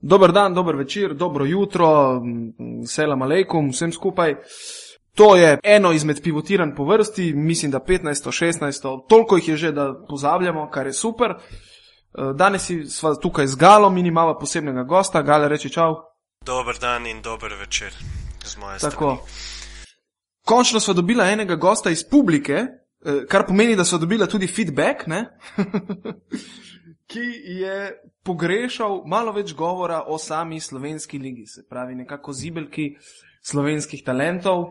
Dober dan, dober večer, dobro jutro, selam aleikum, vsem skupaj. To je eno izmed pivotiran po vrsti, mislim, da 15, 16, toliko jih je že, da pozabljamo, kar je super. Eh, danes smo tukaj z Galom in imamo posebnega gosta. Gale, reči čau. Dober dan in dober večer z moje strani. Končno smo dobili enega gosta iz publike, eh, kar pomeni, da so dobili tudi feedback. ki je pogrešal malo več govora o sami slovenski ligi, se pravi, nekako zibelki slovenskih talentov.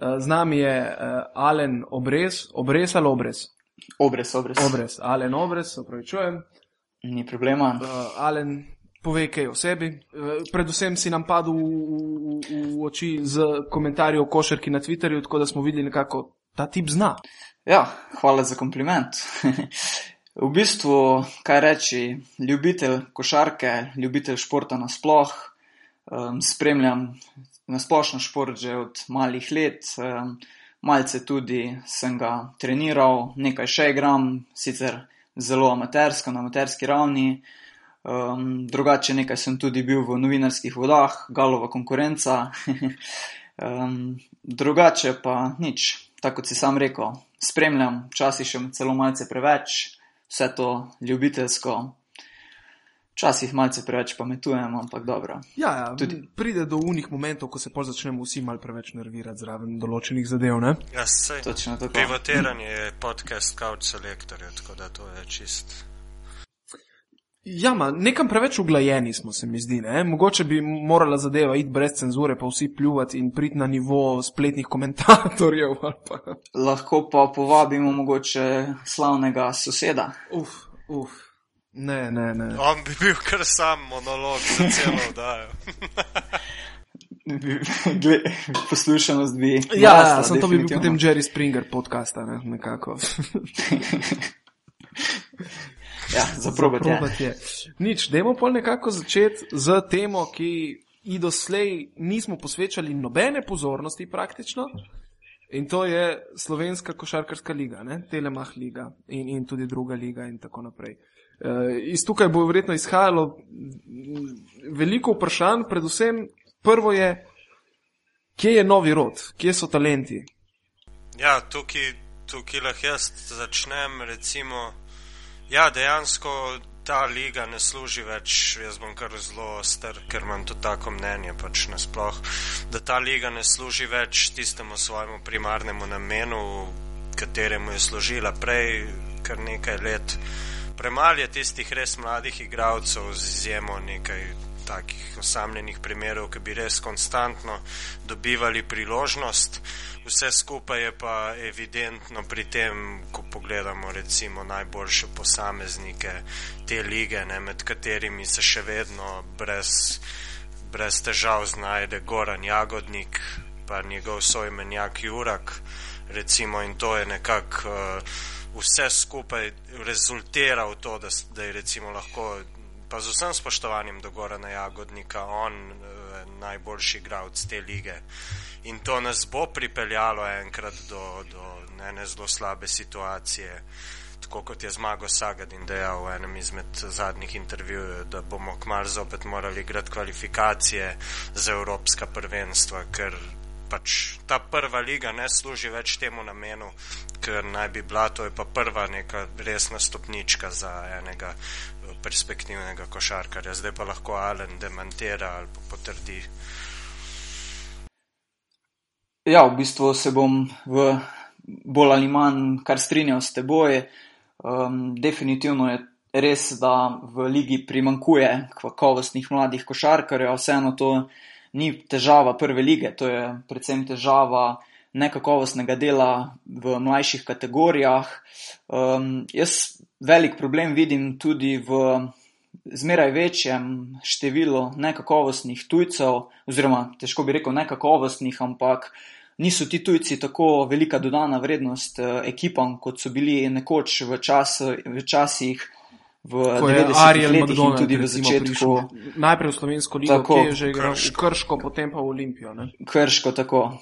Eh, z nami je uh, Alen Obrez, Obrez ali Obrez? Obrez, Obrez. Obrez, Alen Obrez, opravičujem. Ni problema. Uh, Alen, povej kaj o sebi. Predvsem si nam padel v, v, v oči z komentarji o košarki na Twitterju, tako da smo videli nekako ta tip zna. Ja, hvala za kompliment. V bistvu, kaj reči, ljubitelj košarke, ljubitelj športa nasploh, um, spremljam nasplošno šport že od malih let, um, malce tudi sem ga treniral, nekaj še igram, sicer zelo amatersko, na amaterski ravni. Um, drugače, nekaj sem tudi bil v novinarskih vodah, galova konkurenca. um, drugače pa nič, tako kot si sam rekel, spremljam, včasih še celo malce preveč vse to ljubiteljsko. Včasih malce preveč pametujemo, ampak dobro. Ja, ja tudi pride do unih momentov, ko se pa začnemo vsi malce preveč nervirati zraven določenih zadev. Ne? Ja, se je. Pivotiranje je podcast Couch Selector, tako da to je čist. Ja, ma, nekam preveč uglajeni smo, se mi zdi. Ne? Mogoče bi morala zadeva iti brez cenzure, pa vsi pljuvati in priti na nivo spletnih komentatorjev. Pa. Lahko pa povabimo mogoče slavnega soseda. Uf, uf. Ne, ne, ne. On bi bil kar sam monolog za celo oddajo. Poslušanost bi. Ja, ja sem to bi bil potem Jerry Springer podcasta, ne? nekako. Ja, zaprobati je. Nič, dajmo pa nekako začeti z temo, ki ji doslej nismo posvečali nobene pozornosti praktično. In to je slovenska košarkarska liga, ne? Telemah liga in, in tudi druga liga in tako naprej. E, iz tukaj bo verjetno izhajalo veliko vprašanj, predvsem prvo je, kje je novi rod, kje so talenti. Ja, tukaj, tukaj lahko jaz začnem recimo. Ja, dejansko ta liga ne služi več, jaz bom kar zelo star, ker imam to tako mnenje, pač nasploh, da ta liga ne služi več tistemu svojemu primarnemu namenu, kateremu je služila prej kar nekaj let. Premal je tistih res mladih igralcev z izjemo nekaj takih osamljenih primerov, ki bi res konstantno dobivali priložnost. Vse skupaj je pa evidentno pri tem, ko pogledamo recimo najboljše posameznike te lige, ne, med katerimi se še vedno brez, brez težav znajde Goran Jagodnik, pa njegov sojmenjak Jurak, recimo in to je nekako uh, vse skupaj rezultira v to, da, da je recimo lahko, pa z vsem spoštovanjem do Gorana Jagodnika, on uh, najboljši igralec te lige. In to nas bo pripeljalo enkrat do, do ene zelo slabe situacije, tako kot je zmago Sagadin dejal v enem izmed zadnjih intervjujev, da bomo kmalo zopet morali igrati kvalifikacije za evropska prvenstva, ker pač ta prva liga ne služi več temu namenu, ker naj bi bila to je pa prva neka resna stopnička za enega perspektivnega košarkarja. Zdaj pa lahko Alen demantira ali potrdi. Ja, v bistvu se bom v bolj ali manj kar strinjal s teboj. Um, definitivno je res, da v ligi primankuje kakovostnih mladih košarkarjev, vseeno to ni težava prve lige, to je predvsem težava nekakovostnega dela v mlajših kategorijah. Um, jaz velik problem vidim tudi v zmeraj večjem številu nekakovostnih tujcev, oziroma težko bi rekel nekakovostnih, ampak niso ti tujci tako velika dodana vrednost eh, ekipam, kot so bili nekoč v, čas, v časih. V 90-ih letih in tudi v začetku. Najprej v slovensko ligo, tako, ki je že igral v Krško, potem pa v Olimpijo. Ne? Krško, tako.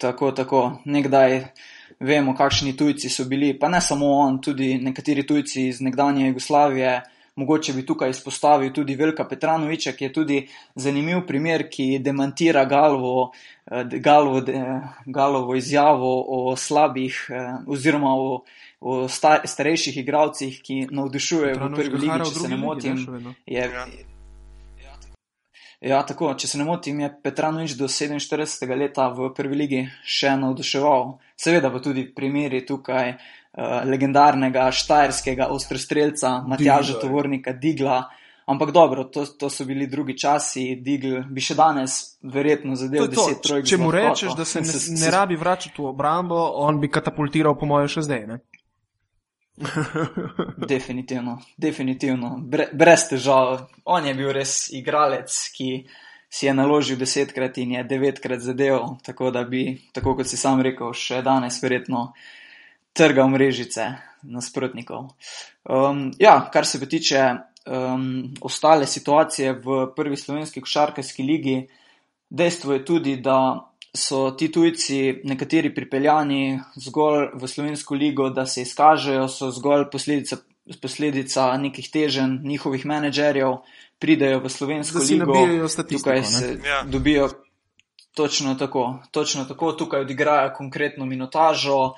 Tako, tako. Nekdaj vemo, kakšni tujci so bili, pa ne samo on, tudi nekateri tujci iz nekdanje Jugoslavije, Mogoče bi tukaj izpostavil tudi Velika Petranoviča, ki je tudi zanimiv primer, ki demantira Galovo, Galovo, Galovo izjavo o slabih oziroma o, o star, starejših igravcih, ki navdušujejo v prvi ligi, če se ne motim. Je, Ja. Ja, tako, če se ne motim, je Petranovič do 47. leta v prvi ligi še navduševal. Seveda pa tudi primeri tukaj uh, legendarnega štajerskega ostrostrelca Matjaža Digla. Tovornika Digla. Ampak dobro, to, to so bili drugi časi, Digl bi še danes verjetno zadeval je to. 10 trojk. Če mu rečeš, da se ne, Se- ne rabi vračati v obrambo, on bi katapultiral, po mojem, še zdaj. Ne? Definitivno, definitivno, Bre, brez težav. On je bil res igralec, ki si je naložil desetkrat in je devetkrat zadeval, tako da bi, tako kot si sam rekel, še danes verjetno trgal mrežice nasprotnikov. Um, ja, kar se pa tiče um, ostale situacije v prvi slovenski košarkarski ligi, dejstvo je tudi, da so ti tujci nekateri pripeljani zgolj v slovensko ligo, da se izkažejo, so zgolj posledica, posledica nekih teženj njihovih menedžerjev, pridejo v slovensko Da ligo, tukaj se Ja. dobijo točno tako, točno tako, tukaj odigrajo konkretno minutažo,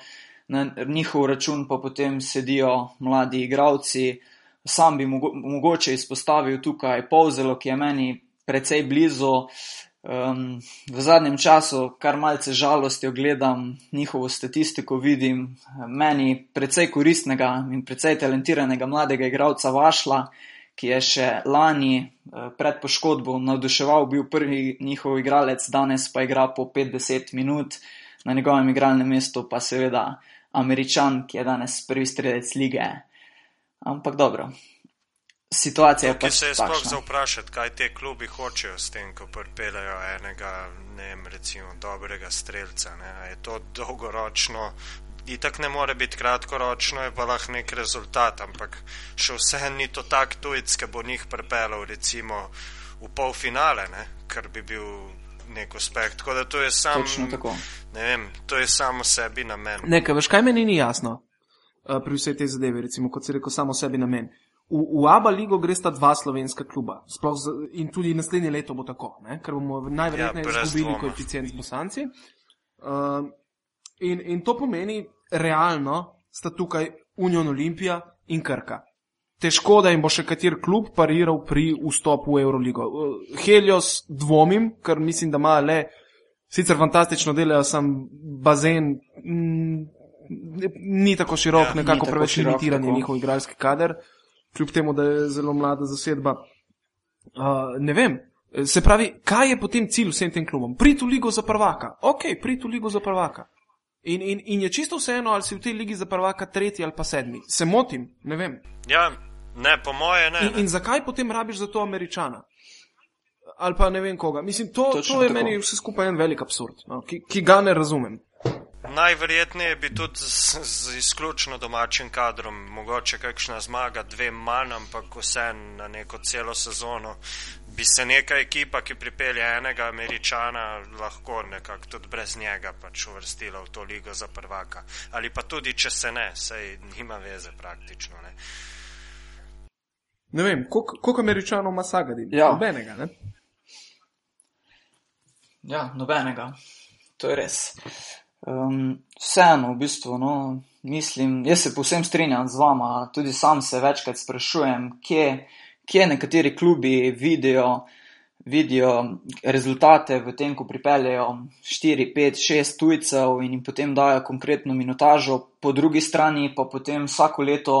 na njihov račun pa potem sedijo mladi igravci. Sam bi mogo, mogoče izpostavil tukaj Povzelo, ki je meni precej blizu. Um, v zadnjem času, kar malce žalosti, ogledam njihovo statistiko, vidim meni precej koristnega in precej talentiranega mladega igralca Vašla, ki je še lani eh, pred poškodbo navduševal, bil prvi njihov igralec, danes pa igra po 50 minut, na njegovem igralnem mestu pa seveda Američan, ki je danes prvi strelec lige. Ampak dobro, situacija je Tukaj pač se je sploh za vprašati, kaj te klubi hočejo s tem, ko pripeljajo enega, ne vem, recimo dobrega strelca. Ne? Je to dolgoročno, itak ne more biti kratkoročno, je pa lahko nek rezultat, ampak še vse ni to tak tujec, ki bo njih pripeljal recimo v polfinale, ne? kar bi bil nek uspeh. Tako da to je sam, Točno tako. ne vem, to je samo sebi namen. Nekaj, veš, kaj meni ni jasno uh, pri vsej tej zadevi, recimo, kot si rekel, samo sebi namen. V, v ABA ligo gresta dva slovenska kluba, sploh z, in tudi naslednje leto bo tako, ne? ker bomo najverjetneje Ja, izgubili koeficient z Bosanci. Uh, in, in to pomeni, realno sta tukaj Union Olimpija in Krka. Težko, da jim bo še kater klub pariral pri vstopu v Euroligo. Uh, Helios dvomim, ker mislim, da ima le, sicer fantastično delajo, sam bazen mm, ni tako širok, Ja, nekako tako preveč limitiran je njihov igralski kader, kljub temu, da je zelo mlada zasedba. Uh, ne vem. Se pravi, kaj je potem cilj vsem tem klubom? Priti v ligo za prvaka. Ok, priti v ligo za prvaka. In, in, in je čisto vseeno, ali si v tej ligi za prvaka tretji ali pa sedmi. Se motim, ne vem. Ja, ne, po moje ne. In, ne. in zakaj potem rabiš za to američana? Ali pa ne vem koga. Mislim, to, Točno to je tako. meni vse skupaj en velik absurd, no, ki, ki ga ne razumem. Najverjetneje bi tudi z, z izključno domačim kadrom, mogoče kakšna zmaga, dve manj, ampak vse na neko celo sezono. Bi se neka ekipa, ki pripelje enega američana, lahko nekako tudi brez njega pač uvrstila v to ligo za prvaka. Ali pa tudi, če se ne, sej nima veze praktično. Ne. Ne vem, koliko koliko američanov ima Sagadin? Ja. Nobenega, ne? Ja, nobenega. To je res. Um, vseeno, v bistvu, no, mislim, jaz se povsem strinjam z vama, tudi sam se večkrat sprašujem, kje, kje nekateri klubi vidijo, vidijo rezultate v tem, ko pripeljejo 4, 5, 6 tujcev in jim potem dajo konkretno minutažo, po drugi strani pa potem vsako leto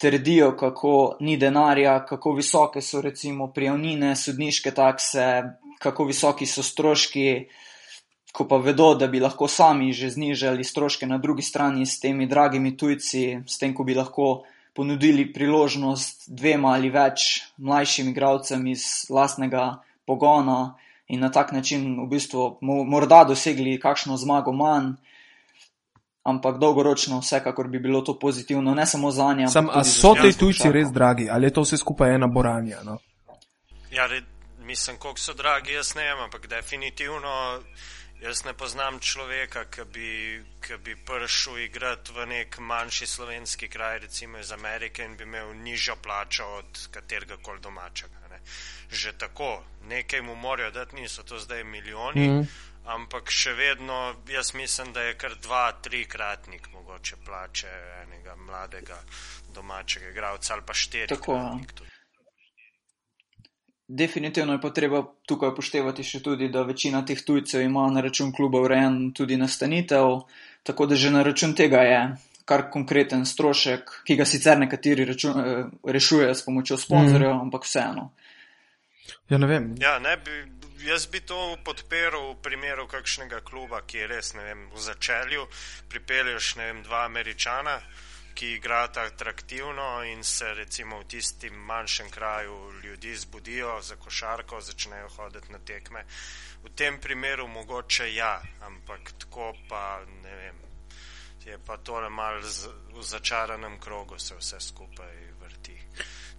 trdijo, kako ni denarja, kako visoke so recimo prijavnine, sodniške takse, kako visoki so stroški, ko pa vedo, da bi lahko sami že znižali stroške na drugi strani s temi dragimi tujci, s tem, ko bi lahko ponudili priložnost dvema ali več mlajšim igralcem iz lastnega pogona in na tak način v bistvu mo- morda dosegli kakšno zmago manj. Ampak dolgoročno vsekakor bi bilo to pozitivno, ne samo za nje. Sam, ampak a tudi za so ti tujci res dragi, ali je to vse skupaj ena boranja? No? Ja, re, mislim, koliko so dragi, jaz ne vem, ampak definitivno Jaz ne poznam človeka, ki bi, ki bi prišel igrati v nek manjši slovenski kraj, recimo iz Amerike, in bi imel nižjo plačo od katerega koli domačega. Ne. Že tako, nekaj mu morajo dati, niso to zdaj milijoni, mm ampak še vedno jaz mislim, da je kar dva, trikratnik mogoče plače enega mladega domačega igralca ali pa štiri. Tako, ja. Definitivno je pa treba tukaj upoštevati še tudi, da večina teh tujcev ima na račun kluba urejen tudi nastanitev, tako da že na račun tega je kar konkreten strošek, ki ga sicer nekateri račun, eh, rešujejo s pomočjo sponzorjev, mm. ampak vseeno. Ja, ne vem. Ja, ne bi, jaz bi to podprl v primeru kakšnega kluba, ki je res vem, v začelju, pripelješ dva američana ki igrata atraktivno in se recimo v tistim manjšem kraju ljudi zbudijo za košarko, začnejo hoditi na tekme. V tem primeru mogoče ja, ampak tako pa ne vem. Je pa tole mal v začaranem krogu se vse skupaj vrti.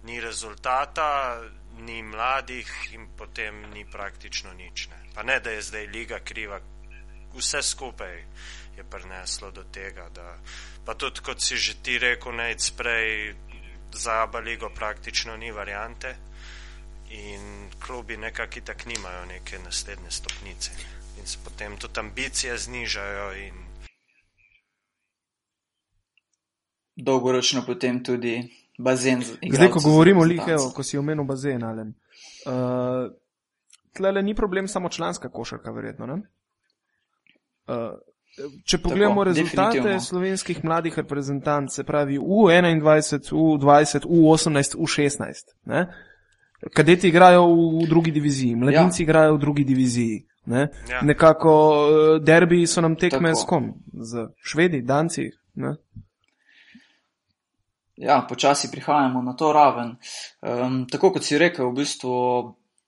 Ni rezultata, ni mladih in potem ni praktično nič. Ne. Pa ne, da je zdaj liga kriva, vse skupaj je prineslo do tega, da pa tudi kot si že ti rekel, najc prej za Aba ligo praktično ni variante in klubi nekako itak nimajo neke naslednje stopnice in se potem tudi ambicije znižajo in dolgoročno potem tudi bazen. Zdaj, ko govorimo o Liheju, ko si omenil bazen, ali uh, tle ni problem samo članska košarka, verjetno. Uh, Če pogledamo Tako, rezultate slovenskih mladih reprezentanc, se pravi U21, U20, U18, U16, ne? kadeti igrajo v drugi diviziji, mladinci ja. igrajo v drugi diviziji. Ne? Ja. Nekako eh, derbi so nam tekme Tako. s kom? Z švedi, danci. Ne? Ja, počasi prihajamo na to raven. Um, tako kot si rekel, v bistvu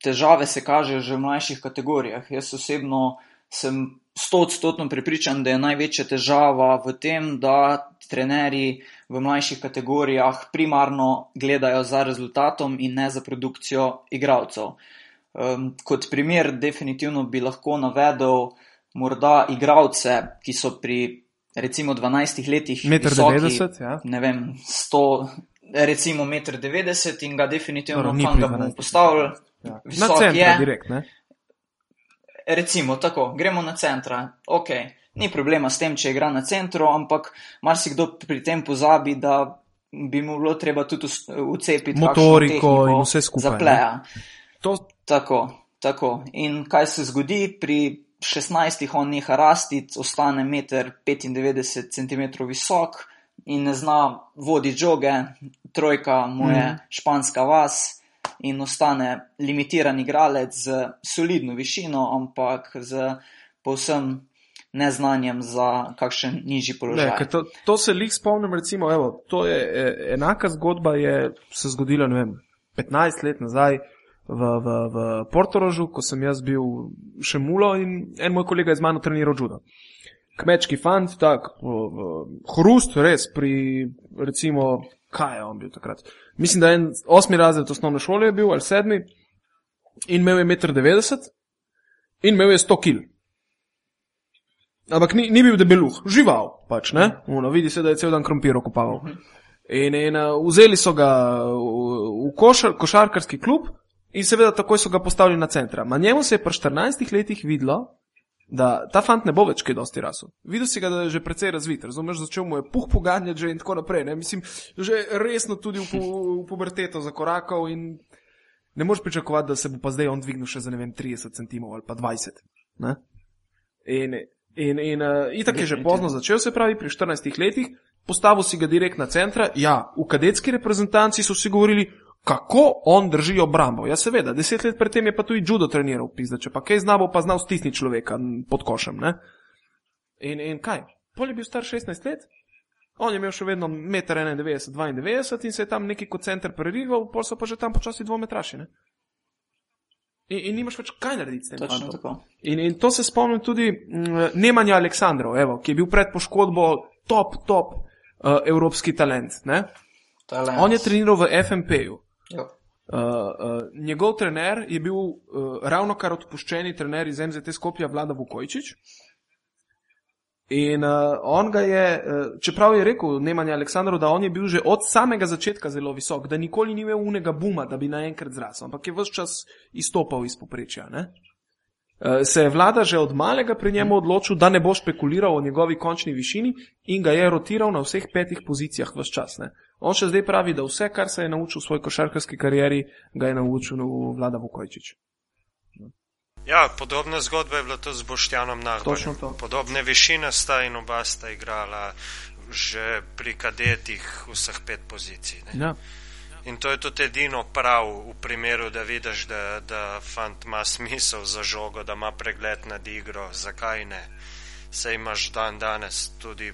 težave se kažejo že v mlajših kategorijah. Jaz osebno sem stotodstotno prepričan, da je največja težava v tem, da trenerji v mlajših kategorijah primarno gledajo za rezultatom in ne za produkcijo igralcev. Um, kot primer, definitivno bi lahko navedel morda igralce, ki so pri recimo 12 letih. 1,90 m. Ja. Ne vem, 100, recimo 1,90 m in ga definitivno kam ga bomo postavili. Ja. Na center, je, direkt, ne? Recimo tako, gremo na centra, ok, ni problema s tem, če igra na centru, ampak marsikdo pri tem pozabi, da bi mu bilo treba tudi ucepiti motoriko in vse skupaj. Zapleja. To... Tako, tako. In kaj se zgodi pri 16, on neha rasti, ostane 1,95 cm visok in ne zna voditi žoge, trojka mu je mm. španska vas in ostane limitiran igralec z solidno višino, ampak z povsem neznanjem za kakšen nižji položaj. Ne, to, to se lih spomnim, recimo, evo, to je e, enaka zgodba, je se zgodila, ne vem, 15 let nazaj. V, v, v Portorožu, ko sem jaz bil še mulo in en moj kolega je z mano treniral judo. Kmečki fant, tak, hrust, res, pri recimo kaj je on bil takrat. Mislim, da je en osmi razred osnovne šole bil ali sedmi in imel je 1,90 m in imel je 100 kg. Ampak ni, ni bil debeluh, žival pač, ne? Uno, vidi se, da je cel dan krompir okupaval. In, in uh, vzeli so ga v, v košar, košarkarski klub in seveda takoj so ga postavili na centra. Ma njemu se je pri 14 letih videlo, da ta fant ne bo več kaj dosti rasel. Videl si ga, da je že precej razvit, razumeš, začel mu je puh poganjati že in tako naprej. Ne? Mislim, že resno tudi v, v puberteto zakorakal in ne moreš pričakovati, da se bo pa zdaj on dvignil še za ne vem 30 cm ali pa 20. Ne? In, in, in uh, itak je že pozno začel, se pravi, pri 14 letih, postavil si ga direkt na centra. Ja, v kadetski reprezentanci so si govorili, kako on drži obrambo. Ja, seveda, deset let predtem je pa tudi judo treniral, pizda, če pa kaj zna, bo pa znal stisniti človeka pod košem. Ne? In, in kaj? Pol je bil star 16 let, on je imel še vedno 1,91 m, 92 in se je tam neki kot center prerival, pol so pa že tam počasi dvometraši. In, in nimaš več kaj narediti s tem. In, in to se spomnim tudi mm, Nemanja Aleksandrov, evo, ki je bil pred poškodbo top, top uh, evropski talent. talent. On je treniral v FMP-ju. Uh, uh, njegov trener je bil uh, ravno kar odpuščeni trener iz MZT Skopja, Vlada Vukojčič. In uh, on ga je, uh, čeprav je rekel Nemanja Aleksandru, da on je bil že od samega začetka zelo visok, da nikoli ni imel unega buma, da bi naenkrat zrasel, ampak je vse čas izstopal iz poprečja. Uh, se je vlada že od malega pri njemu odločil, da ne bo špekuliral o njegovi končni višini in ga je rotiral na vseh petih pozicijah vse čas. Ne? On še zdaj pravi, da vse, kar se je naučil v svoji košarkarski karieri, ga je naučil vlada Vukojčič. Ja, podobna zgodba je bila tudi z Boštjanom Nahbarjem. Podobne višine sta in oba sta igrala že pri kadetih vseh pet pozicij. Ja. In to je tudi edino prav v primeru, da vidiš, da, da fant ima smisel za žogo, da ima pregled nad igro, zakaj ne. Se imaš dan danes tudi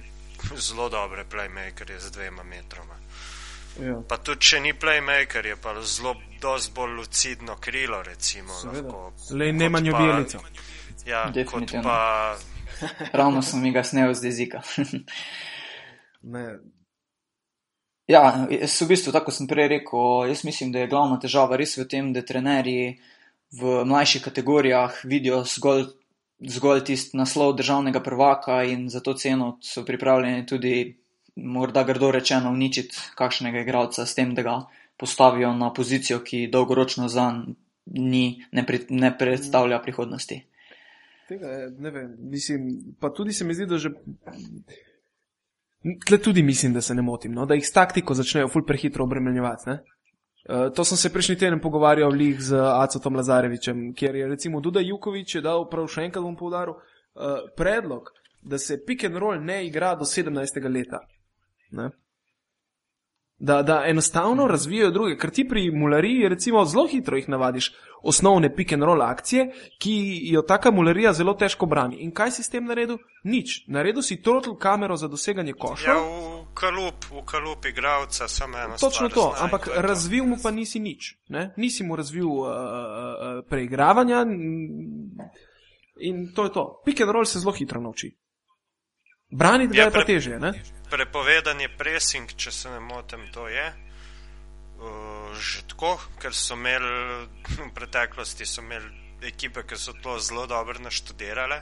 zelo dobre playmakerje z dvema metroma. Ja. Pa tudi, če ni playmaker, je pa zelo dosti bolj lucidno krilo, recimo. Le ne manj objelica. Ja, kot Definitivno. pa Ravno sem mi ga snel z jezika. Ne, Ja, jaz v bistvu, tako sem prej rekel, jaz mislim, da je glavna težava res v tem, da trenerji v mlajših kategorijah vidijo zgolj, zgolj tisti naslov državnega prvaka in za to ceno so pripravljeni tudi, morda grdo rečeno, uničiti kakšnega igralca s tem, da ga postavijo na pozicijo, ki dolgoročno za ni, ne, pri, ne predstavlja prihodnosti. tega je, ne vem, mislim, pa tudi se mi zdi, da že. Tle tudi mislim, da se ne motim, no? da jih s taktiko začnejo ful prehitro obremenjevati. ne. Uh, to sem se prejšnji teden pogovarjal lih z Acotom Lazarevičem, kjer je recimo Duda Jukovič je dal, prav še enkrat bom povdaril, uh, predlog, da se pick and roll ne igra do 17. leta. Ne? Da, da enostavno razvijajo druge, ker ti pri mulariji recimo zelo hitro jih navadiš osnovne pick and roll akcije, ki jo taka mularija zelo težko brani. In kaj si s tem naredil? Nič. Naredil si throttle kamero za doseganje koša. ja, v kalup, v kalup igravca samo eno Točno to, zna in ampak to je to. razvil mu pa nisi nič. Ne? Nisi mu razvil uh, uh, preigravanja n- in to je to. Pick and roll se zelo hitro nauči. Braniti ga Ja, je pa težje. Ne? Prepovedan je pressing, če se ne motim, to je. Uh, že tako, ker so imeli v preteklosti imeli ekipe, ki so to zelo dobro naštudirale.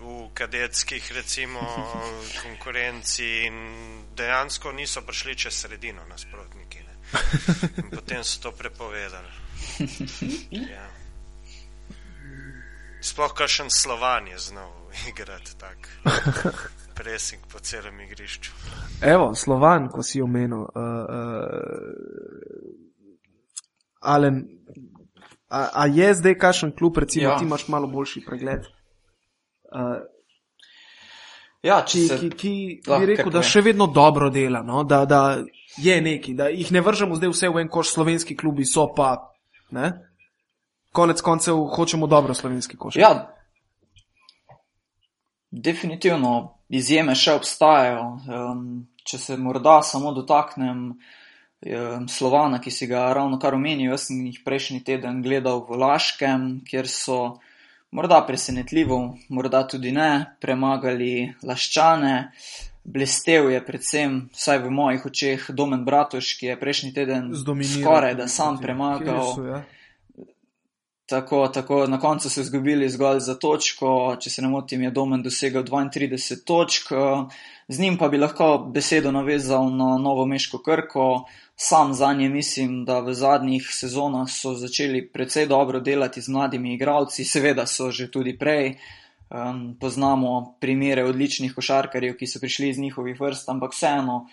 V kadetskih, recimo, konkurenci in dejansko niso prišli čez sredino nasprotniki. Ne. In potem so to prepovedali. Ja. Sploh kakšen slovan je znal igrati tak pressing po celem igrišču. Evo, Slovan, ko si omenil. Uh, uh, Alen, a, a je zdaj kakšen klub, recimo, ja. Ti imaš malo boljši pregled? Uh, Ja, ki, se, ki, ki lahko bi rekel, kar da povem. še vedno dobro dela, no? da, da je neki, da jih ne vržemo zdaj vse v en koš, slovenski klubi so pa. Ne? Konec koncev hočemo dobro slovenski koš. Ja, definitivno izjeme še obstajajo. Če se morda samo dotaknem Slovana, ki si ga ravno kar omenil, jaz sem jih prejšnji teden gledal v Laškem, kjer so morda presenetljivo, morda tudi ne, premagali Laščane. Blestev je predvsem, vsaj v mojih očeh, Domen Bratoš, ki je prejšnji teden skoraj da sam premagal. Kjer so, ja? Tako, tako, na koncu so izgubili zgolj za točko, če se ne motim, je Domen dosegel 32 točk. eh, Z njim pa bi lahko besedo navezal na Novo Meško Krko. Sam za nje mislim, da v zadnjih sezonah so začeli precej dobro delati z mladimi igralci, seveda so že tudi prej. Um, poznamo primere odličnih košarkarjev, ki so prišli iz njihovih vrst, ampak vseeno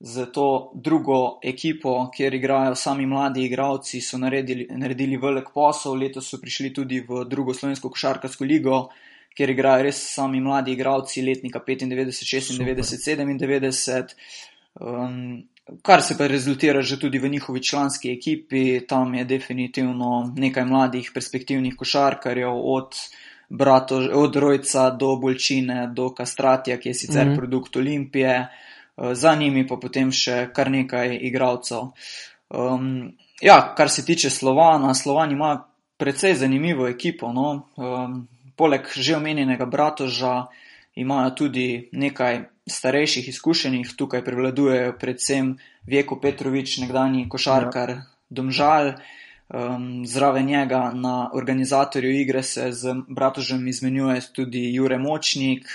z to drugo ekipo, kjer igrajo sami mladi igralci, so naredili, naredili velik posel. Letos so prišli tudi v drugo slovensko košarkarsko ligo, kjer igrajo res sami mladi igralci letnika 95, 96, 97. Um, kar se pa rezultira že tudi v njihovi članski ekipi, tam je definitivno nekaj mladih perspektivnih košarkarjev od. Brato, od Rojca do Bolčine, do Kastratija, ki je sicer mm. -hmm. produkt Olimpije, eh, za njimi pa potem še kar nekaj igralcev. Um, ja, kar se tiče Slovana, Slovan ima precej zanimivo ekipo. No? Um, poleg že omenjenega Bratoža imajo tudi nekaj starejših izkušenih, tukaj prevladujejo predvsem Vjeko Petrovič, nekdani košarkar, ja. Domžal. Um, zraven njega na organizatorju igre se z Bratožem izmenjuje tudi Jure Močnik,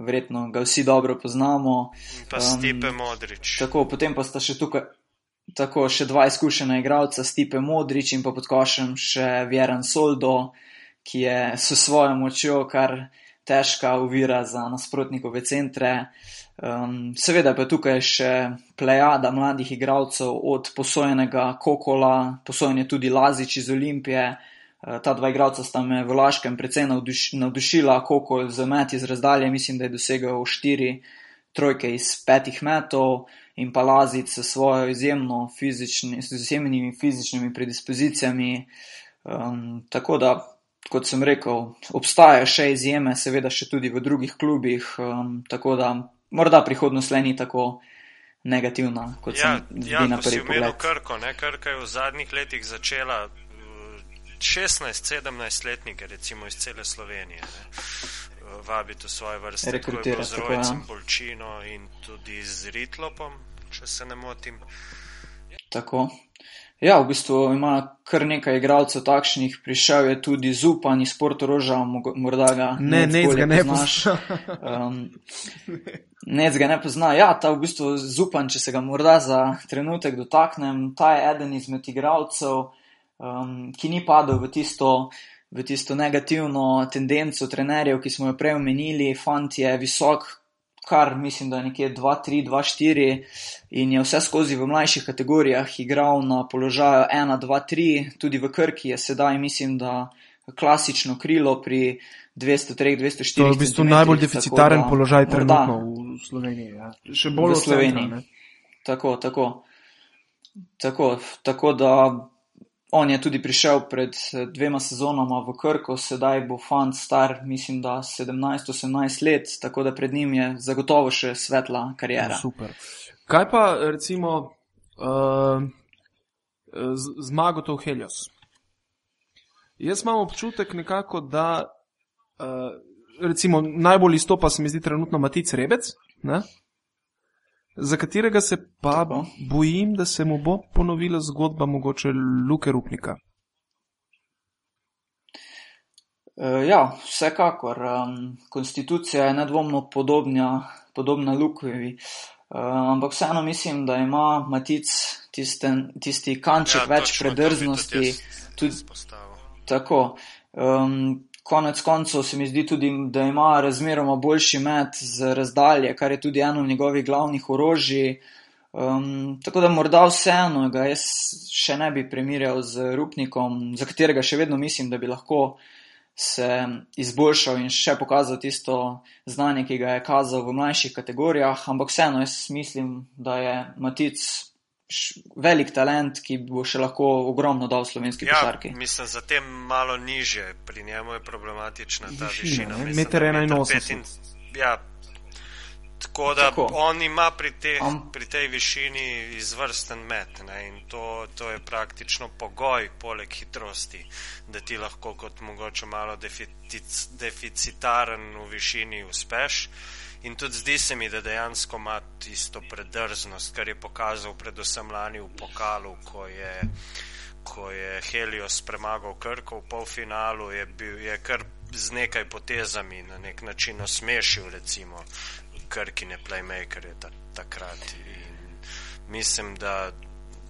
verjetno ga vsi dobro poznamo. Pa Stipe um, Modrič. Tako, potem pa sta še tukaj tako, še dva izkušena igralca, Stipe Modrič in pa pod košem še Vjeran Soldo, ki je s svojo močjo kar težka uvira za nasprotnikove centre. Um, seveda pa tukaj še plejada mladih igralcev od posojenega Kokola, posojen je tudi Lazič iz Olimpije. Uh, ta dva igralca sta me v Laškem precej navduš navdušila, Kokol z meti z razdalje, mislim, da je dosegel štiri trojke iz petih metov in pa Lazic s svojo izjemno fizični, s izjemnimi fizičnimi predispozicijami. Um, tako da kot sem rekel, obstajajo še izjeme, seveda še tudi v drugih klubih, um, tako da morda prihodnost le ni tako negativna, kot ja, se zdi ja, na prvi pogled. Ja, Krko, ne, Krka je v zadnjih letih začela 16-17 letnike, recimo iz cele Slovenije, ne, vabiti v svoje vrste, rekrutirati z Rojcem ja. Bolčino in tudi z Ritlopom, če se ne motim. Tako. Ja, v bistvu ima kar nekaj igralcev takšnih, prišel je tudi Zupan iz Portoroža, morda ga ne, ne, ga ne poznaš. Um, Nec ga ne pozna. Ja, ta v bistvu Zupan, če se ga morda za trenutek dotaknem, ta je eden izmed igralcev, um, ki ni padel v tisto, v tisto negativno tendenco trenerjev, ki smo jo prej omenili. Fant je visok, kar mislim, da je nekje 2-3, 2-4 in je vse skozi v mlajših kategorijah igral na položaju 1-2-3, tudi v Krki je sedaj, mislim, da klasično krilo pri 203-204. To je v bistvu najbolj deficitaren da, položaj trenutno v Sloveniji. Ja. Še bolj v Sloveniji. Centra, tako, tako. Tako, tako da On je tudi prišel pred eh, dvema sezonama v Krko, sedaj bo fant star, mislim, da 17-18 let, tako da pred njim je zagotovo še svetla karijera. Super. Kaj pa recimo uh, zmago to Helios? Jaz imam občutek nekako, da uh, recimo najbolj izstopa se mi zdi trenutno Matic Rebec. Ne? Za katerega se pa bojim, da se mu bo ponovila zgodba mogoče Luke Rupnika. E, ja, vsekakor. Um, konstitucija je nedvomno podobnja, podobna Lukovi, um, ampak vseeno mislim, da ima Matic tisten, tisti kanček ja, več predrznosti. Tudi, tako. Um, konec koncev se mi zdi tudi, da ima razmeroma boljši met z razdalje, kar je tudi eno njegovih glavnih orožij. Um, tako da morda vseeno ga jaz še ne bi primerjal z Rupnikom, za katerega še vedno mislim, da bi lahko se izboljšal in še pokazal tisto znanje, ki ga je kazal v mlajših kategorijah, ampak vseeno jaz mislim, da je Matic velik talent, ki bo še lahko ogromno dal slovenski ja, košarki. Mislim, za tem malo niže, pri njemu je problematična ta višina. Meter 81. Ja, tako da tako. on ima pri, te, um. pri tej višini izvrsten met ne, in to, to je praktično pogoj poleg hitrosti, da ti lahko kot mogoče malo deficit, deficitaren v višini uspeš. In tudi zdi se mi, da dejansko ima tisto predrznost, kar je pokazal predvsem lani v pokalu, ko je, ko je Helios premagal Krko v polfinalu, je, bil, je kar z nekaj potezami na nek način osmešil recimo Krkine playmakerje takrat. In mislim, da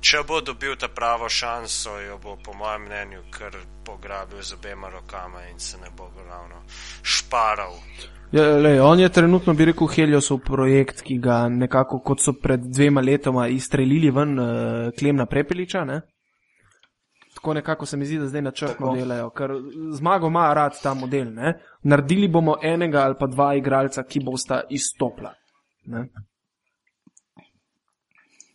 če bo dobil ta pravo šanso, jo bo po mojem mnenju kar pograbil z obema rokama in se ne bo ravno šparal. Ja, lej, on je trenutno, bi rekel, Heliosov projekt, ki ga nekako, kot so pred dvema letoma izstrelili ven uh, Klemna Prepeliča. Ne? Tako nekako se mi zdi, da zdaj načrtno delajo, ker zmago ima rad ta model. Ne? Naredili bomo enega ali pa dva igralca, ki bosta izstopla. Ne?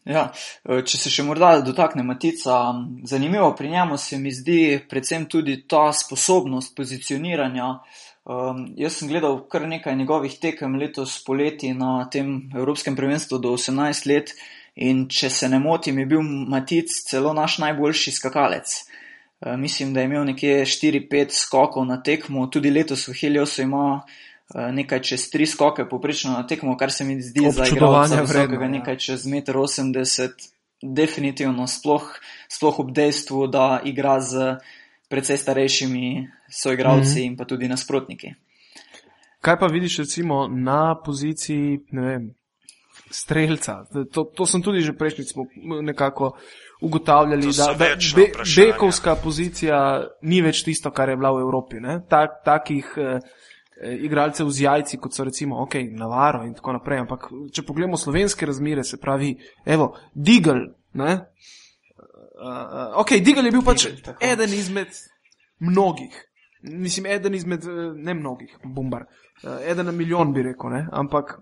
Ja, eh, če se še morda dotakne Matica, zanimivo pri njemu se mi zdi predvsem tudi ta sposobnost pozicioniranja Um, jaz sem gledal kar nekaj njegovih tekem letos poleti na tem Evropskem prvenstvu do 18 let in če se ne motim, je bil Matic celo naš najboljši skakalec. Uh, mislim, da je imel nekje 4-5 skokov na tekmo, tudi letos v Heliosu ima uh, nekaj čez 3 skoke poprečno na tekmo, kar se mi zdi za igralca vrednega ja. nekaj čez 1,80 m. definitivno, sploh, sploh ob dejstvu, da igra z precej starejšimi soigralci mm -hmm. in pa tudi nasprotniki. Kaj pa vidiš, recimo, na poziciji vem, streljca? To, to sem tudi že prejšnjič nekako ugotavljali, da, da be, bekovska pozicija ni več tisto, kar je bila v Evropi. Tak, takih eh, eh, igralcev z jajci, kot so recimo ok, Navaro in tako naprej. Ampak če pogledamo slovenske razmere, se pravi, evo, Digel. Uh, uh, ok, Digel je bil pač Digel, eden izmed mnogih. Mislim, eden izmed eh, ne mnogih, bombar. Uh, eden na milijon bi rekel, ne? ampak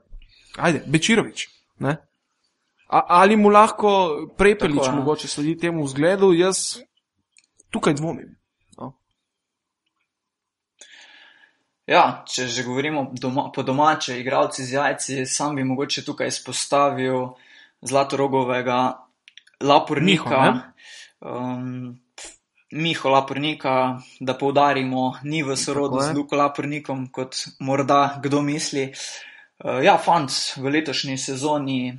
ajde, Bečirovič. Ne? A, ali mu lahko prepelič Tako, mogoče sledi temu vzgledu, jaz tukaj dvomim. No? Ja, če že govorimo doma, po domače, igravci z jajci, sam bi mogoče tukaj izpostavil zlatorogovega lapornika. Miho, um, Miho Lapornika, da poudarimo, ni v sorodu z Luko Lapornikom, kot morda kdo misli. Uh, ja, fant v letošnji sezoni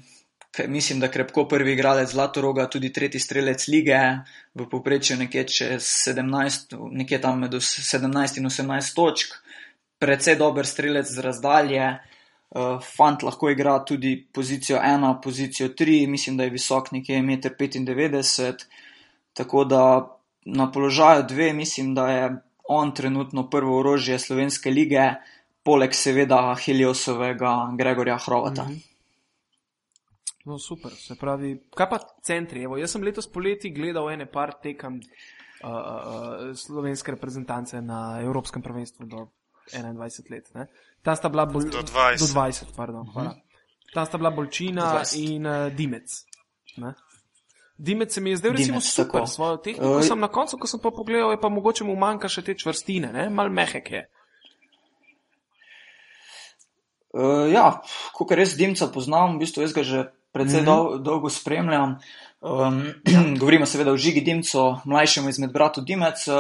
mislim, da krepko prvi igralec Zlatoroga, tudi tretji strelec lige, v povprečju nekje, 17, nekje tam med 17 in 18 točk, precej dober strelec z razdalje. Uh, fant lahko igra tudi pozicijo 1, pozicijo 3, mislim, da je visok nekje 1,95 m. Tako da na položaju 2 mislim, da je on trenutno prvo orožje slovenske lige, poleg seveda Heliosovega Gregorja Hrovata. Mm -hmm. No, super. Se pravi, kaj pa centri? Evo, jaz sem letos poleti gledal ene par tekem uh, uh, slovenske reprezentance na Evropskem prvenstvu do 21 let. Ne? Ta sta bila bolj. Do 20. Do 20 pardon, uh -huh. Ta sta bila Bolčina in uh, Dimec. Ne? Dimec se mi je zdel recimo Dimec, super, tako. svojo tehniko uh, sem na koncu, ko sem pa pogledal, je pa mogoče mu manjka še te čvrstine, ne? mal mehek je. Uh, ja, ko res Dimca poznam, v bistvu jaz ga že precej mm -hmm. dol, dolgo spremljam. Um, govorimo seveda o Žigi Dimcu, mlajšemu izmed bratov Dimec. Uh,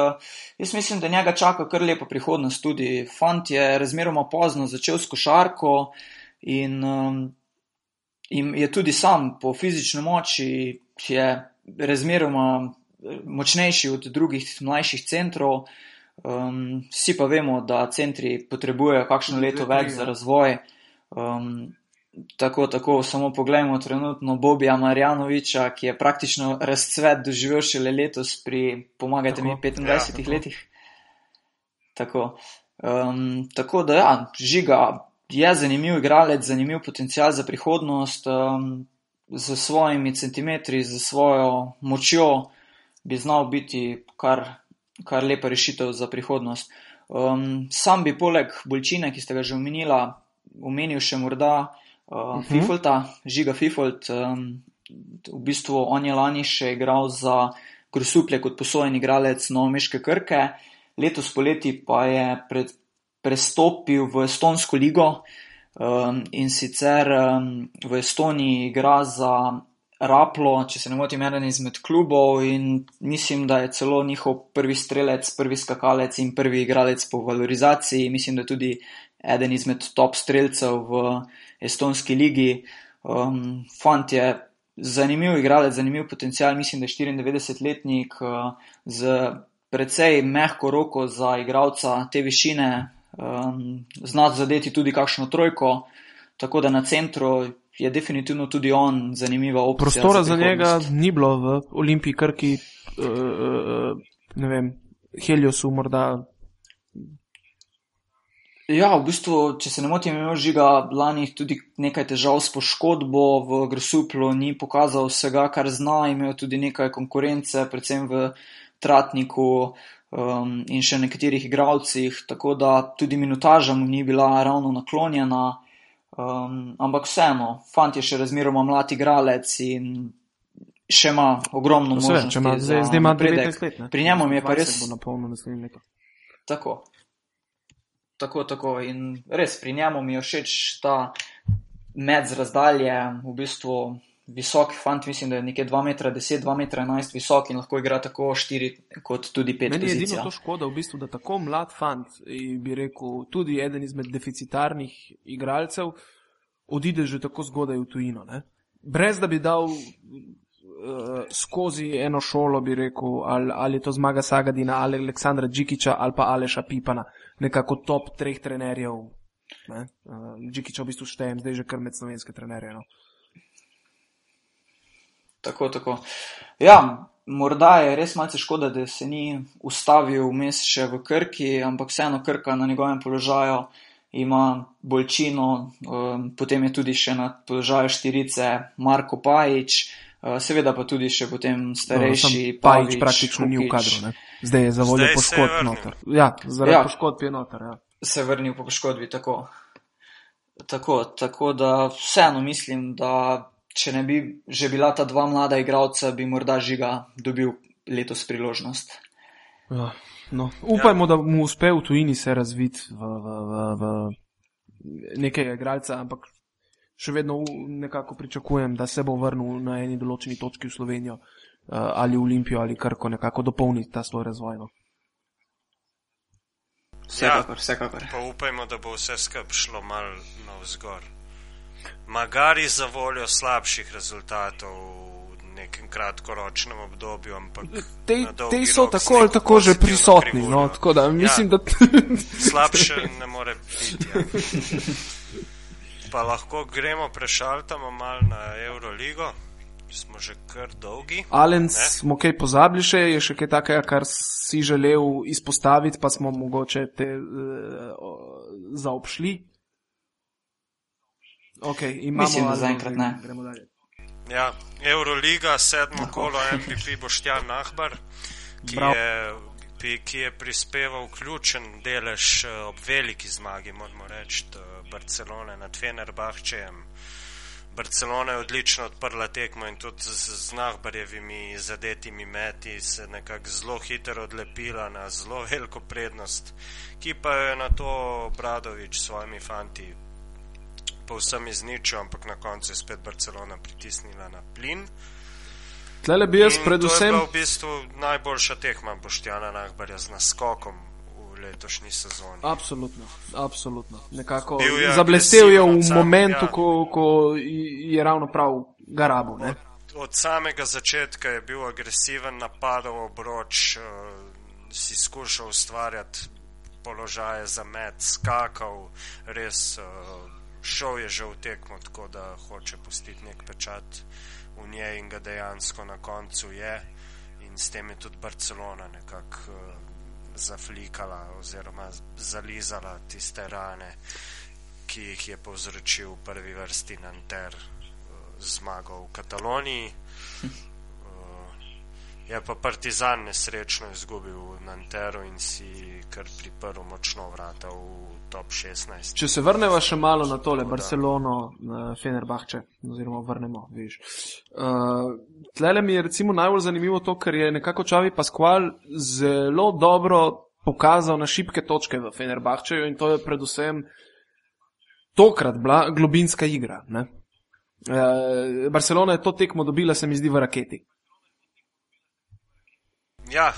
jaz mislim, da njega čaka kar lepa prihodnost tudi. Fant je razmeroma pozno začel s košarko in, um, in je tudi sam po fizični moči je razmeroma močnejši od drugih mlajših centrov. Um, vsi pa vemo, da centri potrebujejo kakšno leto več za razvoj. Um, tako, tako, samo pogledajmo trenutno Bobija Marjanoviča, ki je praktično razcvet doživel šele letos pri, pomagajte tako, mi, 25 ja, letih. Tako. Um, tako da, ja, žiga je zanimiv igralec, zanimiv potencial za prihodnost, um, z svojimi centimetri, z svojo močjo bi znal biti kar, kar lepa rešitev za prihodnost. Um, sam bi poleg bolčine, ki ste ga že omenila, omenil še morda uh, Fifolta, Žiga Fifolt. Um, v bistvu on je lani še igral za Grosuplje kot posojen igralec Novomeške Krke, letos poleti pa je pred, prestopil v Estonsko ligo um, in sicer um, v Estoniji igra za Raplo, če se ne motim, eden izmed klubov in mislim, da je celo njihov prvi strelec, prvi skakalec in prvi igralec po valorizaciji. Mislim, da je tudi eden izmed top strelcev v estonski ligi. Um, fant je zanimiv igralec, zanimiv potencial, mislim, da je 94-letnik uh, z precej mehko roko za igralca te višine, um, zna zadeti tudi kakšno trojko, tako da na centru je definitivno tudi on zanimiva opcija. Prostora za, za njega ni bilo v Olimpiji, Krki, uh, uh, ne vem, Heliosu morda Ja, v bistvu, če se ne motim, imel žiga lani tudi nekaj težav s poškodbo v Grosuplu, ni pokazal vsega, kar zna, imel tudi nekaj konkurence, predvsem v Tratniku um, in še nekaterih igralcih, tako da tudi minutaža mu ni bila ravno naklonjena. Um, ampak vseeno, fant je še razmeroma mlad igralec in še ima ogromno možnosti. Zdaj ima 19 let. Pri njemu je pa res. Tako. Tako, tako. In res pri njemu mi je všeč ta med z razdalje, v bistvu visok fant, mislim, da je nekje 2,10 m, 2,11 m visok in lahko igra tako 4 kot tudi 5 m. Meni je edino to škoda, v bistvu, da tako mlad fant, bi rekel, tudi eden izmed deficitarnih igralcev, odide že tako zgodaj v tujino. Ne? Brez da bi dal uh, skozi eno šolo, bi rekel, ali, ali je to zmaga Sagadina, ali Aleksandra Džikiča, ali pa Aleša Pipana, nekako top treh trenerjev. Ne? Uh, Džikiča v bistvu štejem, zdaj že kar med slovenske trenerje. No? Tako, tako. Ja, morda je res malce škoda, da se ni ustavil vmes še v Krki, ampak vseeno Krka na njegovem položaju ima bolčino, um, potem je tudi še na položaju štirice Marko Pajič, seveda pa tudi še potem starejši no. Pajič praktično Kukič. ni v kadru, ne? zdaj je za voljo poškodb noter. Ja, zaradi ja, poškodb je noter. Ja. Se vrnil po poškodbi, tako. Tako, tako da vseeno mislim, da če ne bi že bila ta dva mlada igralca, bi morda žiga dobil letos priložnost. Ja. No, upajmo, ja. da mu uspe v tujini se razviti v, v, v, v nekega igralca, ampak še vedno nekako pričakujem, da se bo vrnil na eni določeni točki v Slovenijo uh, ali v Olimpijo ali karko nekako dopolniti ta svoj razvoj. No. Vsekakor, ja, vsekakor. Pa upajmo, da bo vse skupaj šlo mal navzgor. Magari za voljo slabših rezultatov nekem kratkoročnem obdobju. Te so tako ali tako že prisotni. No, tako da, mislim, ja, da... slabše ne more biti. Ja. Pa lahko gremo prešaltamo mal na Euroligo. Smo že kar dolgi. Alen smo kaj pozabili še, je še kaj takega, kar si želel izpostaviti, pa smo mogoče te uh, zaobšli. Okay, Mislim, da zaenkrat ne. Gremo dalje. Ja, Euroliga, sedmo kolo, MVP Boštjan Nahbar, ki je, ki je prispeval ključen delež eh, ob veliki zmagi, moramo reči, Barcelone nad Fenerbahčejem. Barcelona je odlično odprla tekmo in tudi z, Nahbarjevimi zadetimi meti se nekako zelo hitro odlepila na zelo veliko prednost, ki pa je na to Bradovič s svojimi fanti povsem izničil, ampak na koncu je spet Barcelona pritisnila na plin. Tlele bi jaz predvsem. To je v bistvu najboljša tekma Boštjana Nahbarja z naskokom v letošnji sezoni. Absolutno, absolutno. Nekako je zablestev je v momentu, ja. ko, ko je ravno prav garabu. Od, od samega začetka je bil agresiven, napadal obroč, uh, si skušal ustvarjati položaje za med, skakal, res. Uh, šel je že v tekmo, tako da hoče pustiti nek pečat v njej in ga dejansko na koncu je. In s tem je tudi Barcelona nekako uh, zaflikala oziroma zalizala tiste rane, ki jih je povzročil v prvi vrsti Nanter uh, zmago v Kataloniji. Je pa Partizan nesrečno izgubil Nanteru in si kar priprl močno vrata v top 16. Če se vrnemo še malo na tole, Tako Barcelono, na Fenerbahče, oziroma vrnemo, veš. Uh, tlele mi je recimo najbolj zanimivo to, ker je nekako Čavi Pasqual zelo dobro pokazal na šibke točke v Fenerbahčeju in to je predvsem tokrat bila globinska igra. Uh, Barcelona je to tekmo dobila, se mi zdi, v raketi. Ja.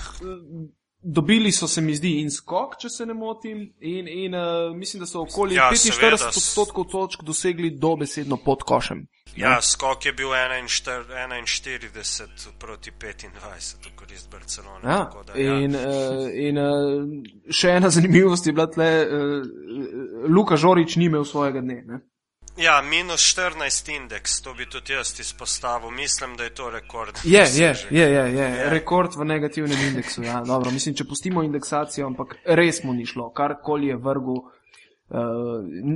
Dobili so se mi zdi in skok, če se ne motim, in, in uh, mislim, da so okoli ja, 45 odstotkov točk dosegli dobesedno pod košem. Ja, ne? skok je bil 41 proti 25, v korist Barcelona. Ja, da, ja. In, uh, in uh, še ena zanimivost je bila tle, uh, Luka Žorič ni imel svojega dne. Ne? Ja, minus 14 indeks, to bi tudi jaz izpostavil. Mislim, da je to rekord. Je, je, je, je, je. rekord v negativnem indeksu. Ja, dobro, mislim, če pustimo indeksacijo, ampak res mu ni šlo. Karkoli je vrgu, uh,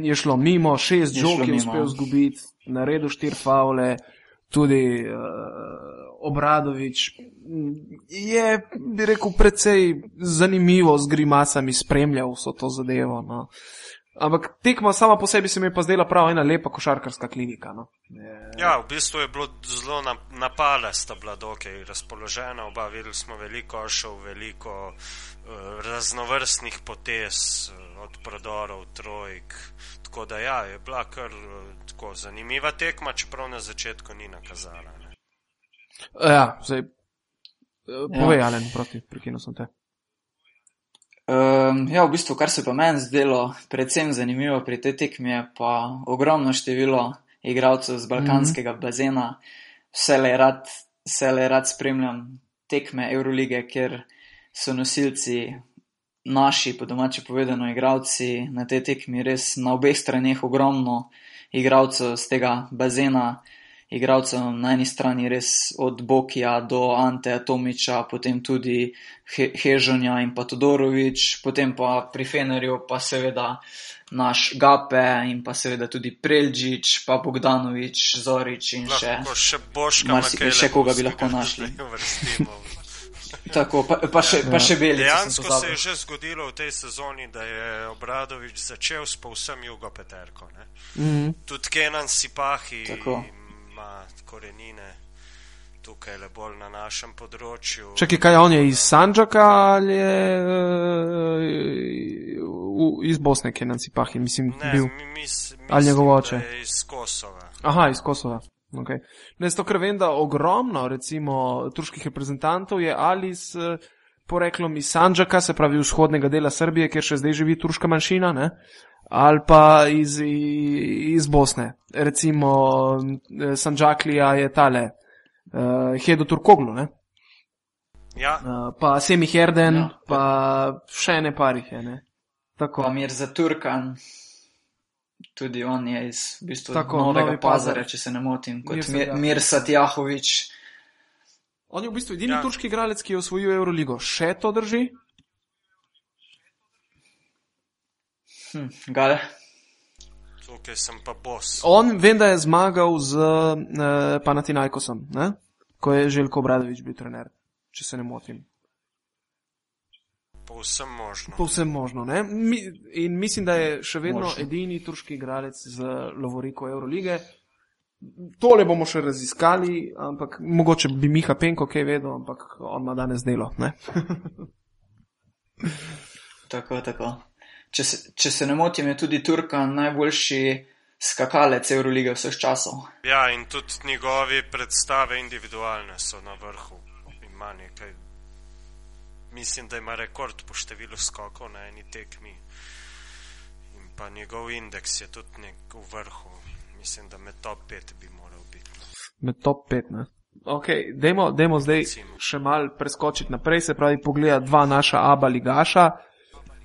je šlo mimo, šest žog je uspel zgubiti, naredil štiri faule, tudi uh, Obradovič. Je, bi rekel, precej zanimivo z grimasami spremljal vso to zadevo. No. Uh, Ampak tekma sama po sebi se mi je pa zdela prav ena lepa košarkarska klinika. No. Je... Ja, v bistvu je bilo zelo napale, sta bila dokaj razpoložena, oba videli smo veliko šov, veliko uh, raznovrstnih potez uh, od prodorov, trojk. Tako da ja, je bila kar uh, tako zanimiva tekma, čeprav na začetku ni nakazala. Ne. Ja, zdaj, uh, povej, ja. Alen, proti, prekinil sem te. Um, ja, v bistvu, kar se pa meni zdelo predvsem zanimivo pri tej tekmi, je pa ogromno število igralcev z balkanskega mm -hmm. bazena, vse le rad se le rad spremljam tekme Eurolige, ker so nosilci naši, po domači povedano, igravci na tej tekmi res na obeh straneh ogromno igravcev z tega bazena igralcev na eni strani res od Bokija do Ante Tomiča, potem tudi He Hežonja in pa Todorovič, potem pa pri Fenerju pa seveda naš Gape in pa seveda tudi Preldžič, pa Bogdanovič, Zorič in še, še, Marsi, še koga bi lahko našli. Tako, pa, pa še, pa še beli. Dejansko se je že zgodilo v tej sezoni, da je Obradovič začel s povsem jugo Peterko. Mm -hmm. Tudi Kenan Sipahi. Tako korenine tukaj le bolj na našem področju. Čakaj, kaj on je iz Sanđaka ali je uh, iz Bosne, ki je na Cipahi, mislim, ne, bil? Mis, ali njegov oče? Iz Kosova. Aha, iz Kosova. Okay. Ne, to, ker vem, da ogromno, recimo, turških reprezentantov je ali s poreklom iz Sanđaka, se pravi vzhodnega dela Srbije, kjer še zdaj živi turška manjšina, ne? Ali pa iz, iz Bosne. Recimo Sanđaklija je tale, uh, Hedo Turkoglu, ne? Ja. Uh, pa Semi Herden, ja. pa še ne parih je, ne? Tako. Pa mir za Turkan. Tudi on je iz v bistvu, Tako, novega pazarja, če se ne motim, kot Mir, Mir Satjahovič. On je v bistvu edini ja. turški igralec, ki je osvojil Euroligo. Še to drži? Hm, Gale. Tukaj sem pa bos. On vem, da je zmagal z uh, Panathinaikosom, ne? ko je Željko Bradovič bil trener, če se ne motim. Povsem možno. Povsem možno. Mi, in mislim, da je še vedno možno. edini turški igralec z Lovoriko Eurolige. Tole bomo še raziskali, ampak mogoče bi Miha Penko kaj vedel, ampak on ima danes delo. tako, tako če se, če se ne motim, je tudi Turka najboljši skakalec Eurolige vseh časov. Ja, in tudi njegovi predstave individualne so na vrhu. Ima nekaj, mislim, da ima rekord po številu skokov na eni tekmi. In pa njegov indeks je tudi nek v vrhu. Mislim, da med top 5 bi moral biti. Med top 5, ne? Ok, dajmo, dajmo zdaj Recimo. še mal preskočiti naprej, se pravi, pogleda dva naša aba ligaša.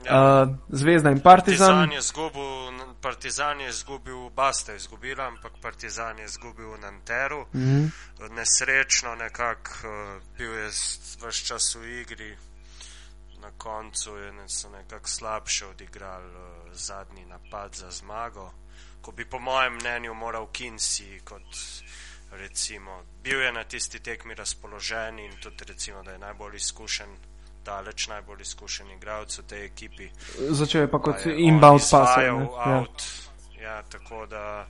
Ja. Uh, Zvezda in Partizan. Partizan je zgubil, Partizan je izgubil, Basta je izgubila, ampak Partizan je izgubil v Nanteru. Mm -hmm. Nesrečno nekako uh, bil je vse čas v igri, na koncu je ne, so nekako slabše odigrali uh, zadnji napad za zmago, ko bi po mojem mnenju moral Kinsi kot recimo, bil je na tisti tekmi razpoložen in tudi recimo, da je najbolj izkušen daleč najbolj izkušen igralec v tej ekipi. Začel je pa kot inbound passer. Ja. ja, tako da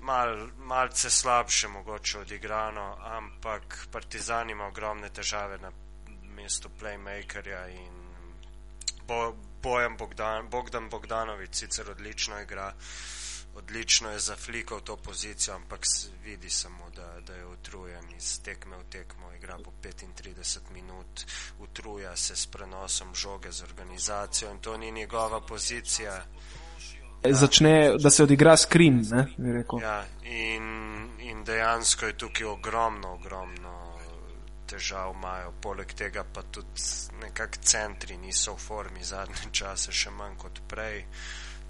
mal, malce slabše mogoče odigrano, ampak Partizan ima ogromne težave na mestu playmakerja in bo, Bojan Bogdan, Bogdan Bogdanovic sicer odlično igra odlično je zaflikal to pozicijo, ampak vidi samo, da, da je utrujen iz tekme v tekmo, igra po 35 minut, utruja se s prenosom žoge z organizacijo in to ni njegova pozicija. Začne, da se odigra skrin, ne, bi rekel. Ja, in, in dejansko je tukaj ogromno, ogromno težav imajo, poleg tega pa tudi nekak centri niso v formi zadnje čase, še manj kot prej,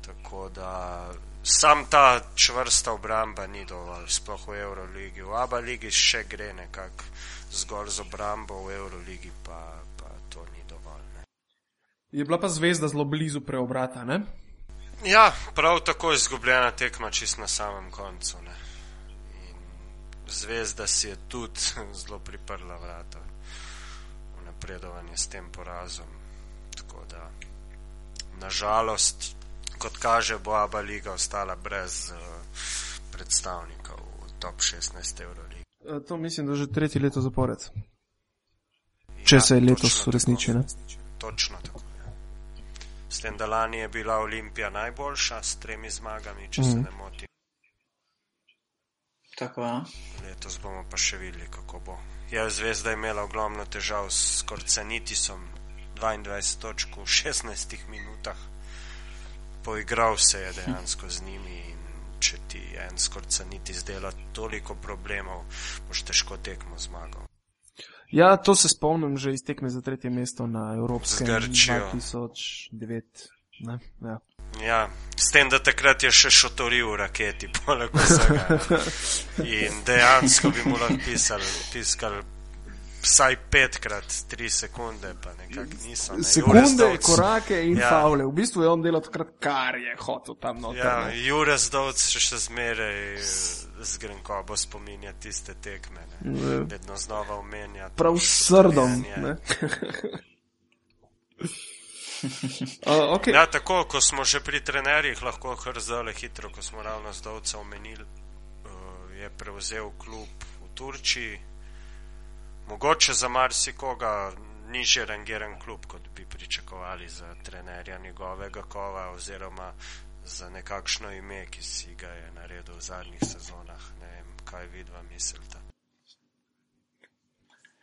tako da sam ta čvrsta obramba ni dovolj, sploh v Euroligi. V Abu Leiji še gre nekako zgolj z obrambo, v Euroligi pa, pa to ni dovolj. Ne. Je bila pa zvezda zelo blizu preobrata, ne? Ja, prav tako je izgubljena tekma čist na samem koncu. Ne. In zvezda si je tudi zelo priprla vrata v napredovanje s tem porazom. Tako da, nažalost, kot kaže, bo Abu Leiga ostala brez uh, predstavnikov v top 16 Euroligi. E, to mislim, da že tretje leto zapored. Če ja, se je letos uresniči. Točno tako. Ja. S tem, da lani je bila Olimpija najboljša s tremi zmagami, če mm. se mhm. ne motim. Tako je. Ja. Letos bomo pa še videli, kako bo. Ja, zvezda je imela ogromno težav s Korcenitisom, 22 točk v 16 minutah poigral se je dejansko z njimi. če ti en skorca niti zdela toliko problemov, boš težko tekmo zmagal. Ja, to se spomnim že iz tekme za tretje mesto na Evropskem Grčijo. 2009. Ne? Ja. Ja, s tem, da takrat je še šotoril v raketi, poleg vsega. In dejansko bi mu lahko pisali, piskali vsaj petkrat, tri sekunde, pa nekako niso. Ne. Sekunde, Jure korake in ja. Faule. V bistvu je on delal takrat, kar je hotel tam noter. Ja, ne. Jure Zdovc še, še zmeraj z grenkobo spominja tiste tekme. Ne. Ja. Vedno znova omenja. Prav s srdom. uh, okay. Ja, tako, ko smo že pri trenerjih, lahko kar zdaj hitro, ko smo ravno zdovca omenili, uh, je prevzel klub v Turčiji. Mogoče za marsikoga nižje rangiran klub, kot bi pričakovali za trenerja njegovega kova oziroma za nekakšno ime, ki si ga je naredil v zadnjih sezonah. Ne vem, kaj vidva mislite.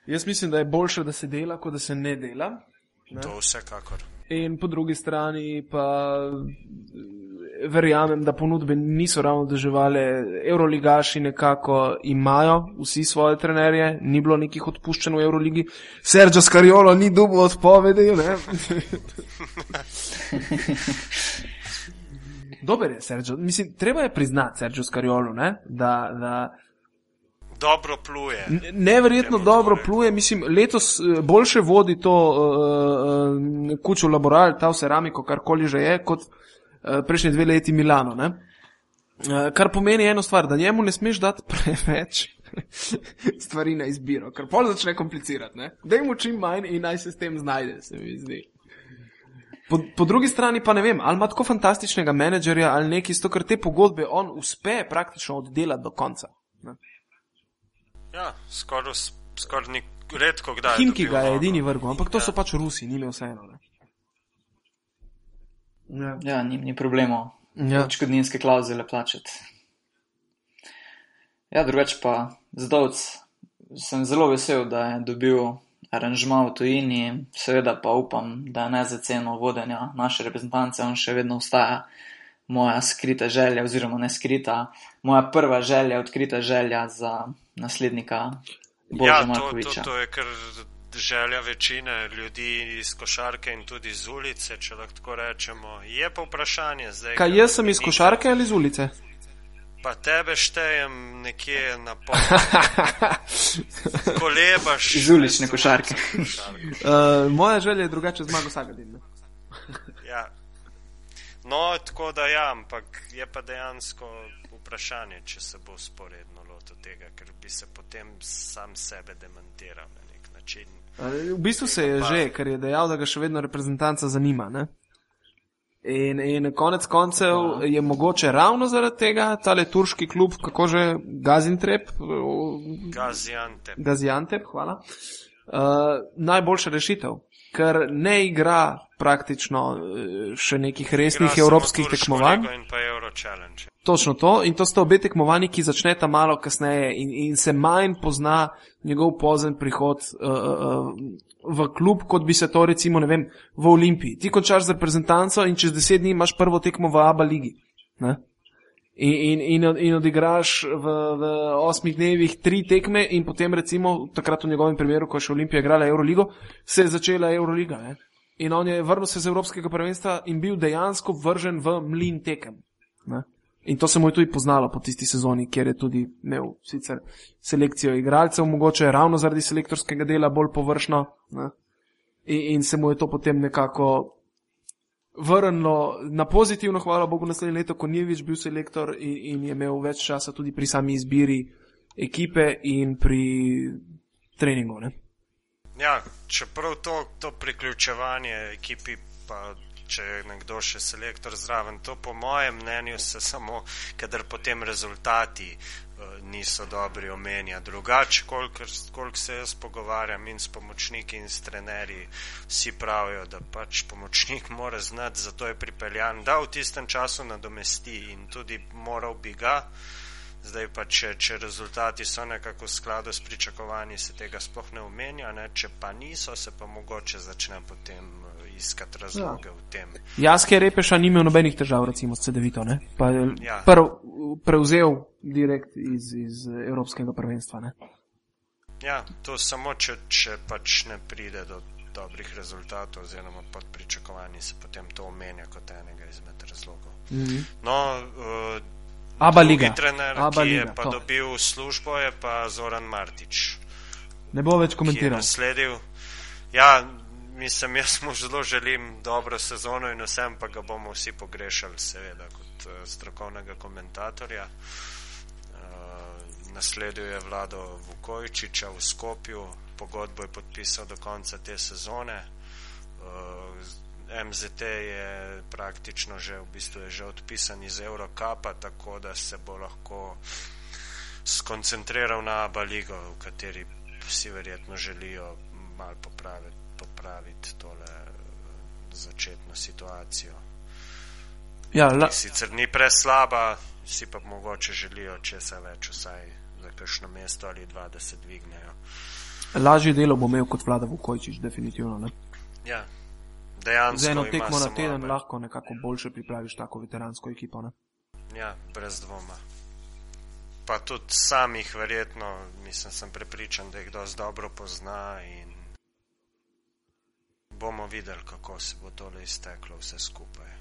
Jaz mislim, da je boljše, da se dela, kot da se ne dela. Ne? To vsekakor. In po drugi strani pa verjamem, da ponudbe niso ravno doživele. Euroligaši nekako imajo vsi svoje trenerje, ni bilo nekih odpuščanj v Euroligi. Sergio Scariolo ni dobil odpovedi. ne. Dober je Sergio. Mislim, treba je priznati Sergio Scariolo, ne? da, da Dobro pluje. Neverjetno Temu dobro torej. pluje, mislim, letos eh, boljše vodi to uh, uh, kučo laboral, ta ceramiko, karkoli že je, kot uh, prejšnji dve leti Milano. Ne? Uh, kar pomeni eno stvar, da njemu ne smeš dati preveč stvari na izbiro, ker pol začne komplicirati. ne. Daj mu čim manj in naj se s tem znajde, se mi zdi. Po, po drugi strani pa ne vem, ali ima tako fantastičnega menedžerja ali neki, zato ker te pogodbe on uspe praktično oddelati do konca. Ne? Ja, skoraj skor ni redko kdaj. Himki ga je nogo. edini vrgel, ampak to Ja. so pač Rusi, ni imel vseeno. Ne? Ja. Ja, ni, ni problemov. Ja. Odškodninske klauzule plačati. Ja, drugače pa zdovc sem zelo vesel, da je dobil aranžma v tujini, seveda pa upam, da ne za ceno vodenja naše reprezentance, on še vedno ostaja moja skrita želja, oziroma ne skrita, moja prva želja, odkrita želja za naslednika Boža Ja, to, to, Markoviča. to je kar želja večine ljudi iz košarke in tudi iz ulice, če lahko tako rečemo. Je pa vprašanje zdaj. Kaj jaz sem iz košarke ali iz ulice? Pa tebe štejem nekje na pol. Kolebaš. Iz ulične košarke. košarke. Uh, moja želja je drugače zmago Sagadin. Ja. No, tako da ja, ampak je pa dejansko vprašanje, če se bo sporedno lotil tega, ker bi se potem sam sebe demantiral na nek način. V bistvu se je že, ker je dejal, da ga še vedno reprezentanca zanima. Ne? In, in konec koncev je mogoče ravno zaradi tega tale turški klub, kako že Gazintrep, uh, Gaziante. Gaziantep, hvala. Uh, najboljša rešitev, ker ne igra praktično uh, še nekih resnih evropskih tekmovanj. Točno to, in to sta obe tekmovanji, ki začneta malo kasneje in, in se manj pozna njegov pozen prihod uh, uh, v klub, kot bi se to recimo, ne vem, v Olimpiji. Ti končaš z reprezentanco in čez deset dni imaš prvo tekmo v ABA ligi. Ne? In, in, in, od- in odigraš v, v osmih dnevih tri tekme, in potem, recimo, takrat v njegovem primeru, ko je še Olimpija igrala Euroligo, se je začela Euroliga. Ne? In on je vrnil se z Evropskega prvenstva in bil dejansko vržen v mlin tekem. Ne? In to se mu je tudi poznalo po tisti sezoni, kjer je tudi imel sicer selekcijo igralcev, mogoče ravno zaradi selektorskega dela bolj površno. Ne? In, in se mu je to potem nekako vrnilo na pozitivno, hvala Bogu, naslednje leto, ko ni več bil selektor in, in je imel več časa tudi pri sami izbiri ekipe in pri treningu. Ne? Ja, čeprav to, to priključevanje ekipi, pa če je nekdo še selektor zraven, to po mojem mnenju se samo, kadar potem rezultati uh, niso dobri omenja. Drugače, kolikor kolik se jaz pogovarjam in s pomočniki in s trenerji, vsi pravijo, da pač pomočnik mora znati, zato je pripeljan, da v tistem času nadomesti in tudi moral bi ga. Zdaj pa, če, če rezultati so nekako v skladu s pričakovanji, se tega sploh ne omenja, ne? če pa niso, se pa mogoče začne potem eh, iskati razloge ja. v tem. Jaske Repeša ni imel nobenih težav, recimo s CD-vito, pa je Ja. prv prevzel direkt iz, iz Evropskega prvenstva. Ne? Ja, to samo, če, če pač ne pride do dobrih rezultatov, oziroma pod pričakovanji se potem to omenja kot enega izmed razlogov. Mhm. No, uh, Aba liga. trener, Aba ki je liga, pa to. dobil službo, je pa Zoran Martič. Ne bo več je komentiral. nasledil. Ja, mislim, jaz mu zelo želim dobro sezono in vsem, pa ga bomo vsi pogrešali, seveda, kot uh, strokovnega komentatorja. Uh, nasledil je vlado Vukovičiča v Skopju, pogodbo je podpisal do konca te sezone. Uh, MZT je praktično že, v bistvu je že odpisan iz Eurocapa, tako da se bo lahko skoncentriral na Aba ligo, v kateri vsi verjetno želijo mal popraviti, popraviti tole eh, začetno situacijo. Ja, la, sicer ni preslaba, si pa mogoče želijo česa več, vsaj za kakšno mesto ali dva, da se dvignejo. lažje delo bo imel kot vlada Vukojčič, definitivno. Ne? Ja, dejansko. Z eno tekmo na teden Aba. lahko nekako boljše pripraviš tako veteransko ekipo. Ne? Ja, brez dvoma. Pa tudi samih, verjetno, mislim, sem prepričan, da jih dosti dobro pozna in bomo videli, kako se bo tole izteklo vse skupaj.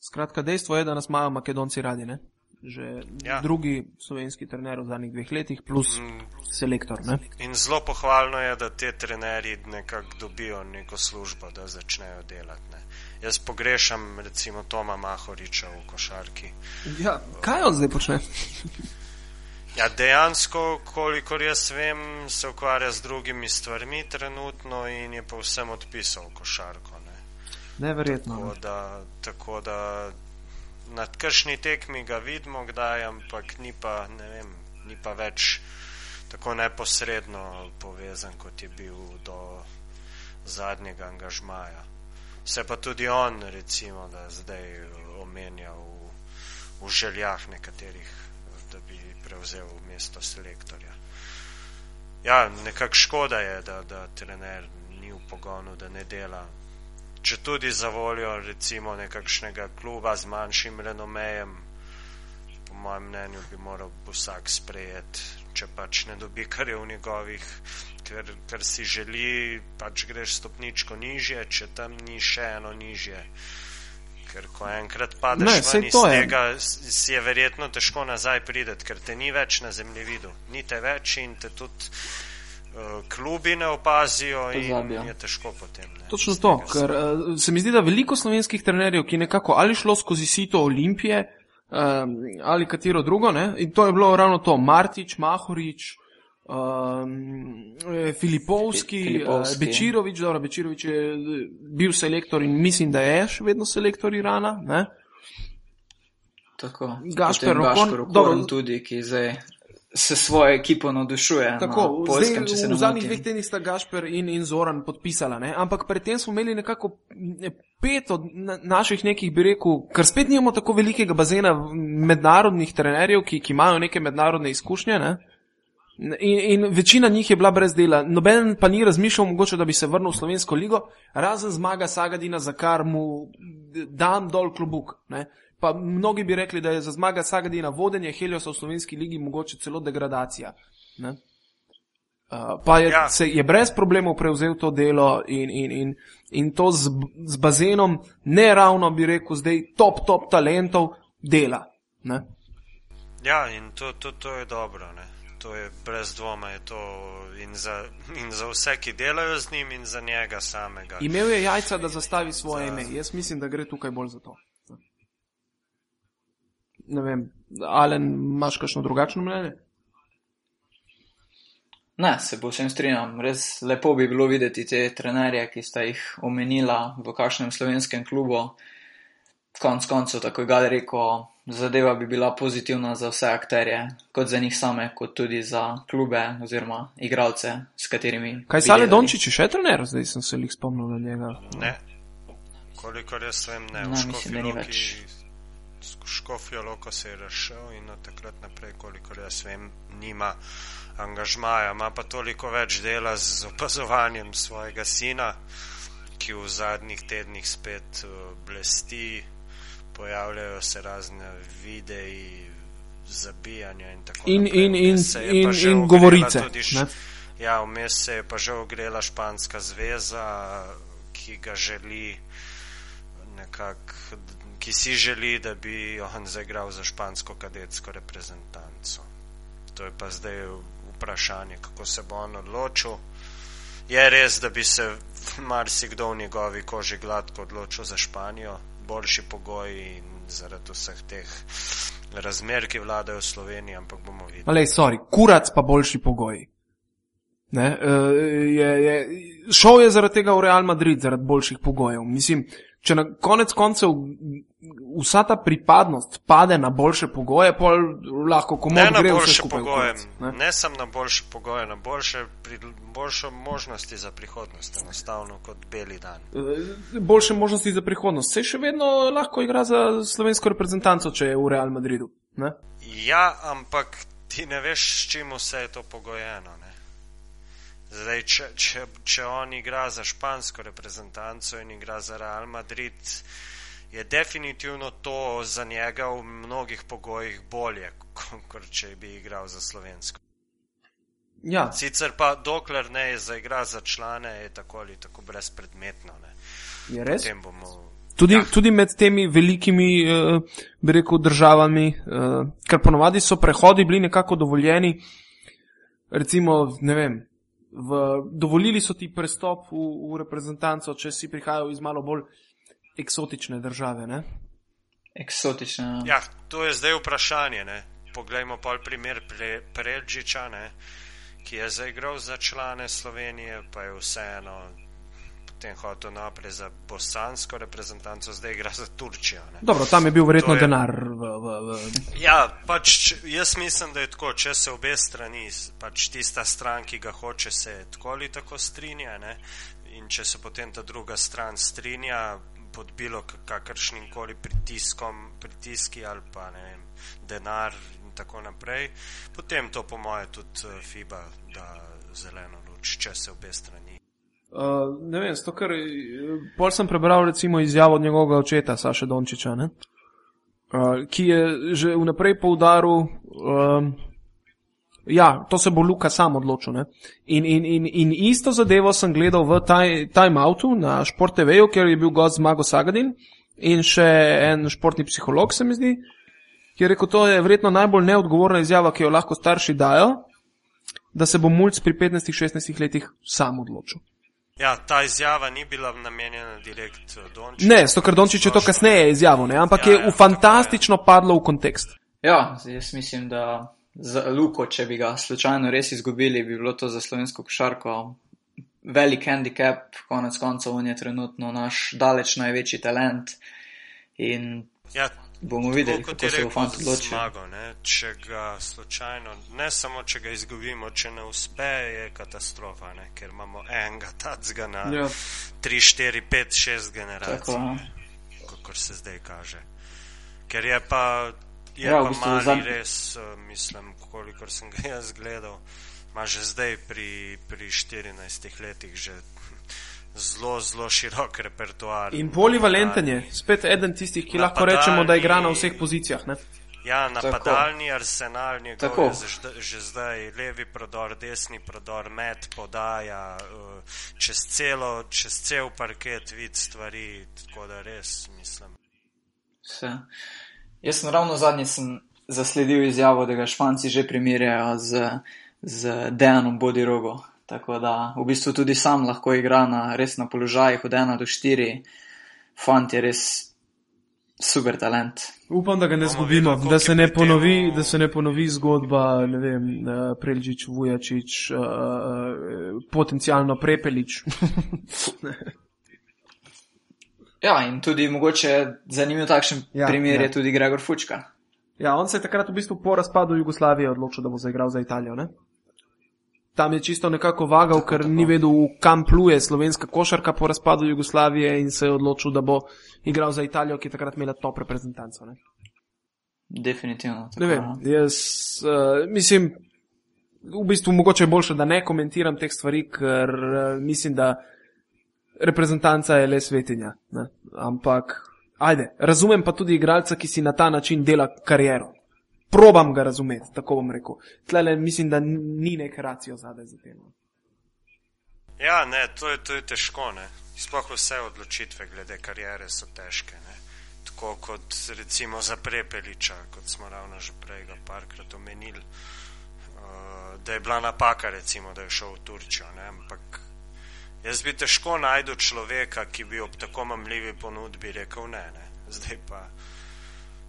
Skratka, dejstvo je, da nas imajo Makedonci radi. Ne? Že ja. Drugi slovenski trener v zadnjih dveh letih, plus Mm, selektor. Ne? In zelo pohvalno je, da te trenerji nekako dobijo neko službo, da začnejo delati. Ne. Jaz pogrešam recimo Toma Mahoriča v košarki. Ja, kaj on zdaj počne? Ja, dejansko, kolikor jaz vem, se ukvarja z drugimi stvarmi trenutno in je povsem odpisal košarko. Ne. Neverjetno. Tako da, tako da na kršni tekmi ga vidimo kdaj, ampak ni pa, vem, ni pa več tako neposredno povezan, kot je bil do zadnjega angažmaja. Se pa tudi on, recimo, da zdaj omenja v, v željah nekaterih, da bi prevzel mesto selektorja. Ja, nekako škoda je, da, da trener ni v pogonu, da ne dela če tudi za voljo recimo nekakšnega kluba z manjšim renomejem, po mojem mnenju bi moral vsak sprejeti, če pač ne dobi, kar je v njegovih, ker, ker si želi, pač greš stopničko nižje, če tam ni še eno nižje. Ker ko enkrat padeš Ne, ven iz tega, si je verjetno težko nazaj prideti, ker te ni več na zemljevidu, ni te več in te tudi klubi ne opazijo in Pozabijo. je težko potem. Ne, Točno to, ker uh, se mi zdi, da veliko slovenskih trenerjev, ki nekako ali šlo skozi sito Olimpije um, ali katero drugo, ne? in to je bilo ravno to, Martič, Mahorič, um, eh, Filipovski, Fi- Filipovski. uh, Bečirovič, dobro, Bečirovič je eh, bil selektor in mislim, da je še vedno selektor Irana. Ne? Tako. Gašper dobro. Okorn tudi, ki zdaj se svojo ekipo navdušuje. Tako, Poljskem, zdaj, se v zadnjih dveh tednih sta Gašper in, in Zoran podpisala, ne? ampak predtem smo imeli nekako pet od na, naših nekih, bi rekel, ker spet nimamo tako velikega bazena mednarodnih trenerjev, ki, ki imajo neke mednarodne izkušnje. Ne? In, in večina njih je bila brez dela. Noben pa ni razmišljal, mogoče, da bi se vrnil v slovensko ligo, razen zmaga Sagadina, za kar mu dam dol klobuk. Ne? Pa mnogi bi rekli, da je za zmaga Sagadina vodenje Heliosa v slovenski ligi mogoče celo degradacija. Ne? Uh, pa je, ja. Se je brez problemov prevzel to delo in, in, in, in to z, z bazenom, ne ravno bi rekel, zdaj top, top talentov dela. Ne? Ja, in to, to, to je dobro. Ne? To je brez dvoma je to in za, in za vse, ki delajo z njim, in za njega samega. Imel je jajca, da zastavi svoje Za- ime. Jaz mislim, da gre tukaj bolj za to. Ne vem, Alen, imaš kakšno drugačno mnenje? Ne, se povsem strinjam. Res lepo bi bilo videti te trenerje, ki sta jih omenila v kakšnem slovenskem klubu. Konc koncev, tako je Gal rekel, zadeva bi bila pozitivna za vse akterje, kot za njih same, kot tudi za klube oziroma igralce, s katerimi. Kaj Sale delali. Dončić je še trener? Zdaj sem se jih spomnil na njega. Ne, kolikor jaz vem, ne. Ne, V mislim, Škofijo Loko se je razšel in od takrat naprej, kolikor jaz vem, nima angažmaja, ima pa toliko več dela z opazovanjem svojega sina, ki v zadnjih tednih spet uh, blesti, pojavljajo se razne videi zabijanja in tako In, naprej. in, in, in, in govorice. tudi ne. Ja, vmes se je pa že ogrela španska zveza, ki ga želi nekako, ki si želi, da bi on zaigral za špansko kadetsko reprezentanco. To je pa zdaj vprašanje, kako se bo on odločil. Je res, da bi se marsikdo v njegovi koži gladko odločil za Španijo, boljši pogoji in zaradi vseh teh razmer, ki vladajo v Sloveniji, ampak bomo videli. Alej, sorry, kurac pa boljši pogoji. Ne, uh, je, je, šel je zaradi tega v Real Madrid, zaradi boljših pogojev. Mislim, če na konec koncev vsa ta pripadnost pade na boljše pogoje, pol lahko na gre vse skupaj. pogoje, kurac, ne, ne. samo na boljše pogoje, na boljše, pri, boljše možnosti za prihodnost, enostavno kot beli dan. Eh, Boljše možnosti za prihodnost. Se še vedno lahko igra za slovensko reprezentanco, če je v Real Madridu. Ne? Ja, ampak ti ne veš, s čim vse je to pogojeno. Ne? Zdaj, če, če, če on igra za špansko reprezentanco in igra za Real Madrid, je definitivno to za njega v mnogih pogojih bolje, kot če bi igral za slovensko. Ja, Sicer pa, dokler ne zaigra za člane, je tako ali tako brezpredmetno. Ne? je res. Potem bomo. Tudi, Ja. tudi med temi velikimi, uh, bi rekel, državami, uh, ker ponovadi so prehodi bili nekako dovoljeni, recimo, ne vem, v, dovolili so ti prestop v, v reprezentanco, če si prihajal iz malo bolj eksotične države. Ne? Eksotična. Ja, to je zdaj vprašanje. Ne? Poglejmo pa primer Pre, Prelžiča, ne? ki je zaigral za člane Slovenije, pa je vseeno potem hotel naprej za bosansko reprezentanco, zdaj igra za Turčijo. Ne? Dobro, tam je bil verjetno je- denar. V, v, v, Ja, pač jaz mislim, da je tako, če se obe strani, pač tista stran, ki ga hoče, se tako ali tako strinja, ne? in če se potem ta druga stran strinja pod bilo kakršnim koli pritiskom, pritiski ali pa ne vem, denar in tako naprej, potem to po moje tudi eh, FIBA da zeleno luč, če se obe strani. Uh, ne vem, zato ker eh, pol sem prebral recimo izjavo od njegovega očeta, Saša Dončiča, ne? uh, ki je že vnaprej poudaril, um, ja, to se bo Luka sam odločil. Ne? In, in, in, in isto zadevo sem gledal v taj, timeoutu na Sport TV-ju, kjer je bil gost Zmago Sagadin in še en športni psiholog, se mi zdi, ki je rekel, to je verjetno najbolj neodgovorna izjava, ki jo lahko starši dajo, da se bo mulj pri 15-16 letih sam odločil. Ja, ta izjava ni bila namenjena direkt eh, Dončiću. Ne, zato ker Dončić je to kasneje izjavil, ne? ampak Ja, je ja, v fantastično padlo v kontekst. Ja, jaz mislim, da za Luko, če bi ga slučajno res izgubili, bi bilo to za slovensko košarko velik handicap, konec koncev on je trenutno naš daleč največji talent in Ja, bomo videli, Tako kot kako se bo fant odločil. zmago, ne? če ga slučajno, ne samo če ga izgubimo, če ne uspe, je katastrofa, ne? ker imamo enega tacga na Ja. 3, 4, 5, 6 generacij, Tako, ja. kot se zdaj kaže. Ker je pa, je Ja, v pa bistvu mali zadnji- res, eh, mislim, kolikor sem ga jaz gledal, ima že zdaj pri, pri 14 letih že zelo, zelo širok repertoar. In polivalenten je, spet eden tistih, ki lahko Napadalni- rečemo, da igra na vseh pozicijah. Ne? Ja, napadalni arsenal njegov Tako. je že, že zdaj levi prodor, desni prodor, met, podaja, eh, čez, celo, čez cel parket vid stvari, tako da res mislim. Vse. Jaz sem ravno zadnji sem zasledil izjavo, da ga španci že primerjajo z, z Dejanom Bodirogo. Tako da v bistvu tudi sam lahko igra na res na položajih od 1 do 4. Fant je res super talent. Upam, da ga ne zgubimo, da se ne, ponovi, da se ne ponovi zgodba, ne vem, eh, Prelžič, Vujačič, uh, potencialno Prepelič. Ja, in tudi mogoče zanimiv takšen Ja, primer ja. je tudi Gregor Fučka. ja, on se je takrat v bistvu po razpadu Jugoslavije odločil, da bo zaigral za Italijo. Ne? Tam je čisto nekako vagal, ker tako. ni vedel, kam pluje slovenska košarka po razpadu Jugoslavije in se je odločil, da bo igral za Italijo, ki je takrat imela top reprezentanco. Ne? Definitivno. Ne tako, vem, ja. jaz uh, mislim, v bistvu mogoče je boljše, da ne komentiram teh stvari, ker uh, mislim, da reprezentanca je le svetinja. Ne? Ampak, ajde, razumem pa tudi igralca, ki si na ta način dela kariero. Probam ga razumeti, tako bom rekel. Tlele mislim, da ni neke racijo zadaj za tem. Ja, ne, to je, to je težko. Ne? Sploh vse odločitve glede karijere so težke. Ne? Tako kot recimo za prepeliča, kot smo ravno že prej ga parkrat omenili, uh, da je bila napaka, recimo, da je šel v Turčijo. Ne? Ampak jaz bi težko najdel človeka, ki bi ob tako mamljivi ponudbi rekel ne. ne? Zdaj pa.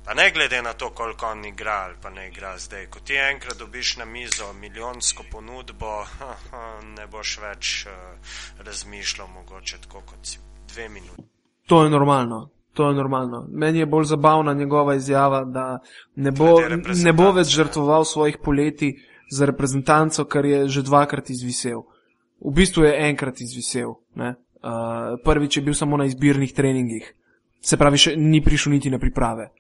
Pa ne glede na to, koliko on igra ali pa ne igra zdaj. Ko ti enkrat dobiš na mizo milijonsko ponudbo, ne boš več uh, razmišljal mogoče tako kot si dve minuti. To je normalno. To je normalno. Meni je bolj zabavna njegova izjava, da ne bo, ne bo več žrtvoval svojih poletij za reprezentanco, kar je že dvakrat izvisel. V bistvu je enkrat izvisel. Uh, prvič je bil samo na izbirnih treningih, se pravi, še ni prišel niti na priprave.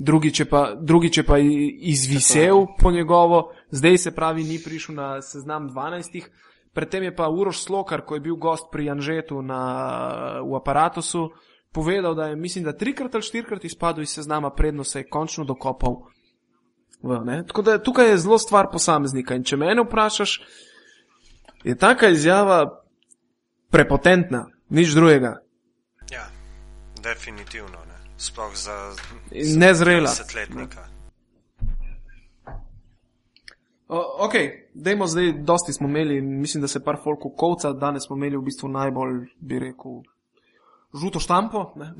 Drugič je, pa, drugič je pa izvisel po njegovo, zdaj se pravi, ni prišel na seznam 12. Predtem je pa Uroš Slokar, ko je bil gost pri Janžetu na, v aparatusu, povedal, da je, mislim, da trikrat ali štirikrat izpadel iz seznama, predno se je končno dokopal. V, Tako da tukaj je zelo stvar posameznika. In če me vprašaš, je taka izjava prepotentna, nič drugega. Ja, definitivno. Sploh za nezrela desetletnika. Ok, dajmo zdaj, dosti smo imeli, mislim, da se par folku kovca, danes smo imeli v bistvu najbolj, bi rekel, žuto štampo. Ne?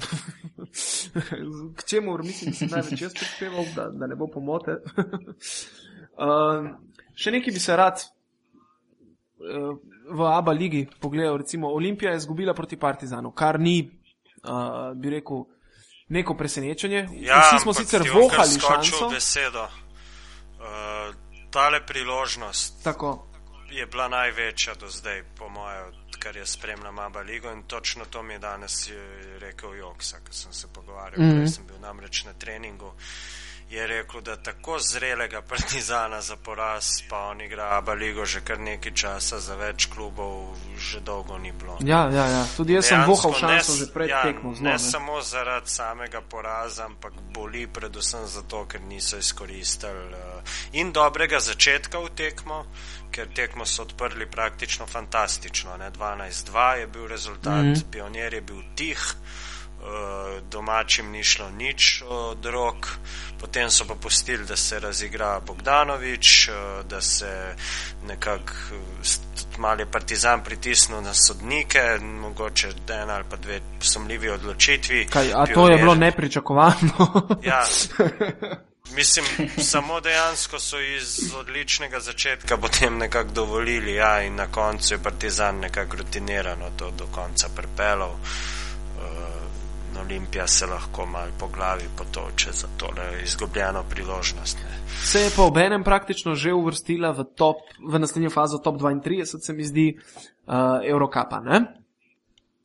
K čemu, mislim, da sem največ jaz prispeval, da, da ne bo pomote. uh, še nekaj bi se rad uh, v Abu Leiji pogledal, recimo Olimpija je izgubila proti Partizanu, kar ni, uh, bi rekel, neko presenečenje. Ja, Vsi smo sicer vohali šanso. Besedo. Uh, tale priložnost Tako. je bila največja do zdaj, po mojem, kar je spremljal Maba Ligo in točno to mi je danes rekel Joksa, ko sem se pogovarjal, mm -hmm. sem bil namreč na treningu. Uh, je rekel, da tako zrelega partizana za poraz, pa on igra Abaligo že kar nekaj časa za več klubov, že dolgo ni bilo. Ja, ja, ja. tudi jaz Dejansko sem vohal šanso že pred ja, tekmo. Ne, ne samo zaradi samega poraza, ampak boli predvsem zato, ker niso izkoristili uh, in dobrega začetka v tekmo, ker tekmo so odprli praktično fantastično. 12-2 je bil rezultat, mm -hmm. pionier je bil tih. Eh, domačim ni šlo nič od rok, potem so pa pustili, da se razigra Bogdanovič, eh, da se nekako mali partizan pritisnil na sodnike, mogoče en ali pa dve sumljivi odločitvi. Kaj, a Pionir, to je bilo nepričakovano? ja. Mislim, samo dejansko so iz odličnega začetka potem nekako dovolili, ja, in na koncu je partizan nekako rutinirano to do konca prepelal. Olimpija se lahko malo po glavi potoče za to izgubljeno priložnost. Ne. Se je pa ob enem praktično že uvrstila v, top, v naslednjo fazo top 32, se mi zdi, uh, Eurocapa. Ne?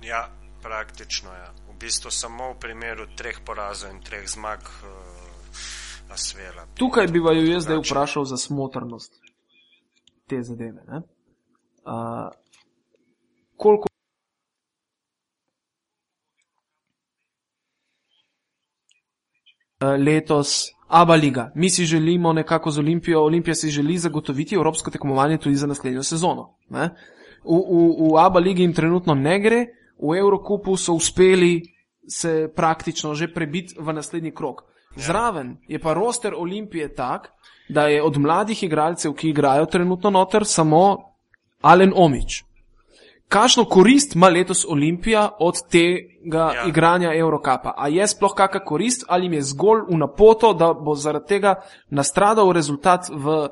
Ja, praktično je. Ja. V bistvu samo v primeru treh porazov in treh zmag uh, Asvela. Tukaj bi vaju jaz zdaj vprašal za smotrnost te zadeve. Uh, koliko letos Aba Liga. Mi si želimo nekako z Olimpijo, Olimpija si želi zagotoviti evropsko tekmovanje tudi za naslednjo sezono. Ne? V, v, v Aba Ligi jim trenutno ne gre, v Eurokupu so uspeli se praktično že prebiti v naslednji krok. Zraven je pa roster Olimpije tak, da je od mladih igralcev, ki igrajo trenutno noter, samo Alen Omič kakšno korist ima letos Olimpija od tega ja. igranja Eurocapa? A je sploh kakšna korist ali je zgolj v napoto, da bo zaradi tega nastradal rezultat v uh,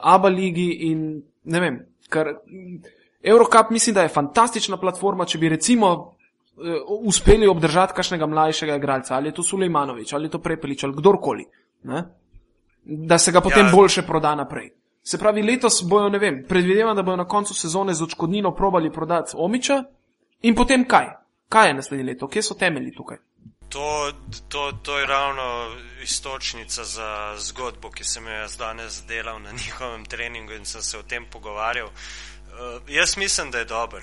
Abu Leiji in ne vem, ker Eurocap mislim, da je fantastična platforma, če bi recimo uh, uspeli obdržati kakšnega mlajšega igralca, ali je to Sulejmanovič, ali je to Prepelič, ali kdorkoli, ne? da se ga potem ja. boljše proda naprej. Se pravi, letos bojo, ne vem, predvidevam, da bojo na koncu sezone z očkodnino probali prodati Omiča in potem kaj? Kaj je naslednje leto? Kje so temelji tukaj? To, to, to je ravno istočnica za zgodbo, ki sem jo jaz danes delal na njihovem treningu in sem se o tem pogovarjal. Uh, jaz mislim, da je dober.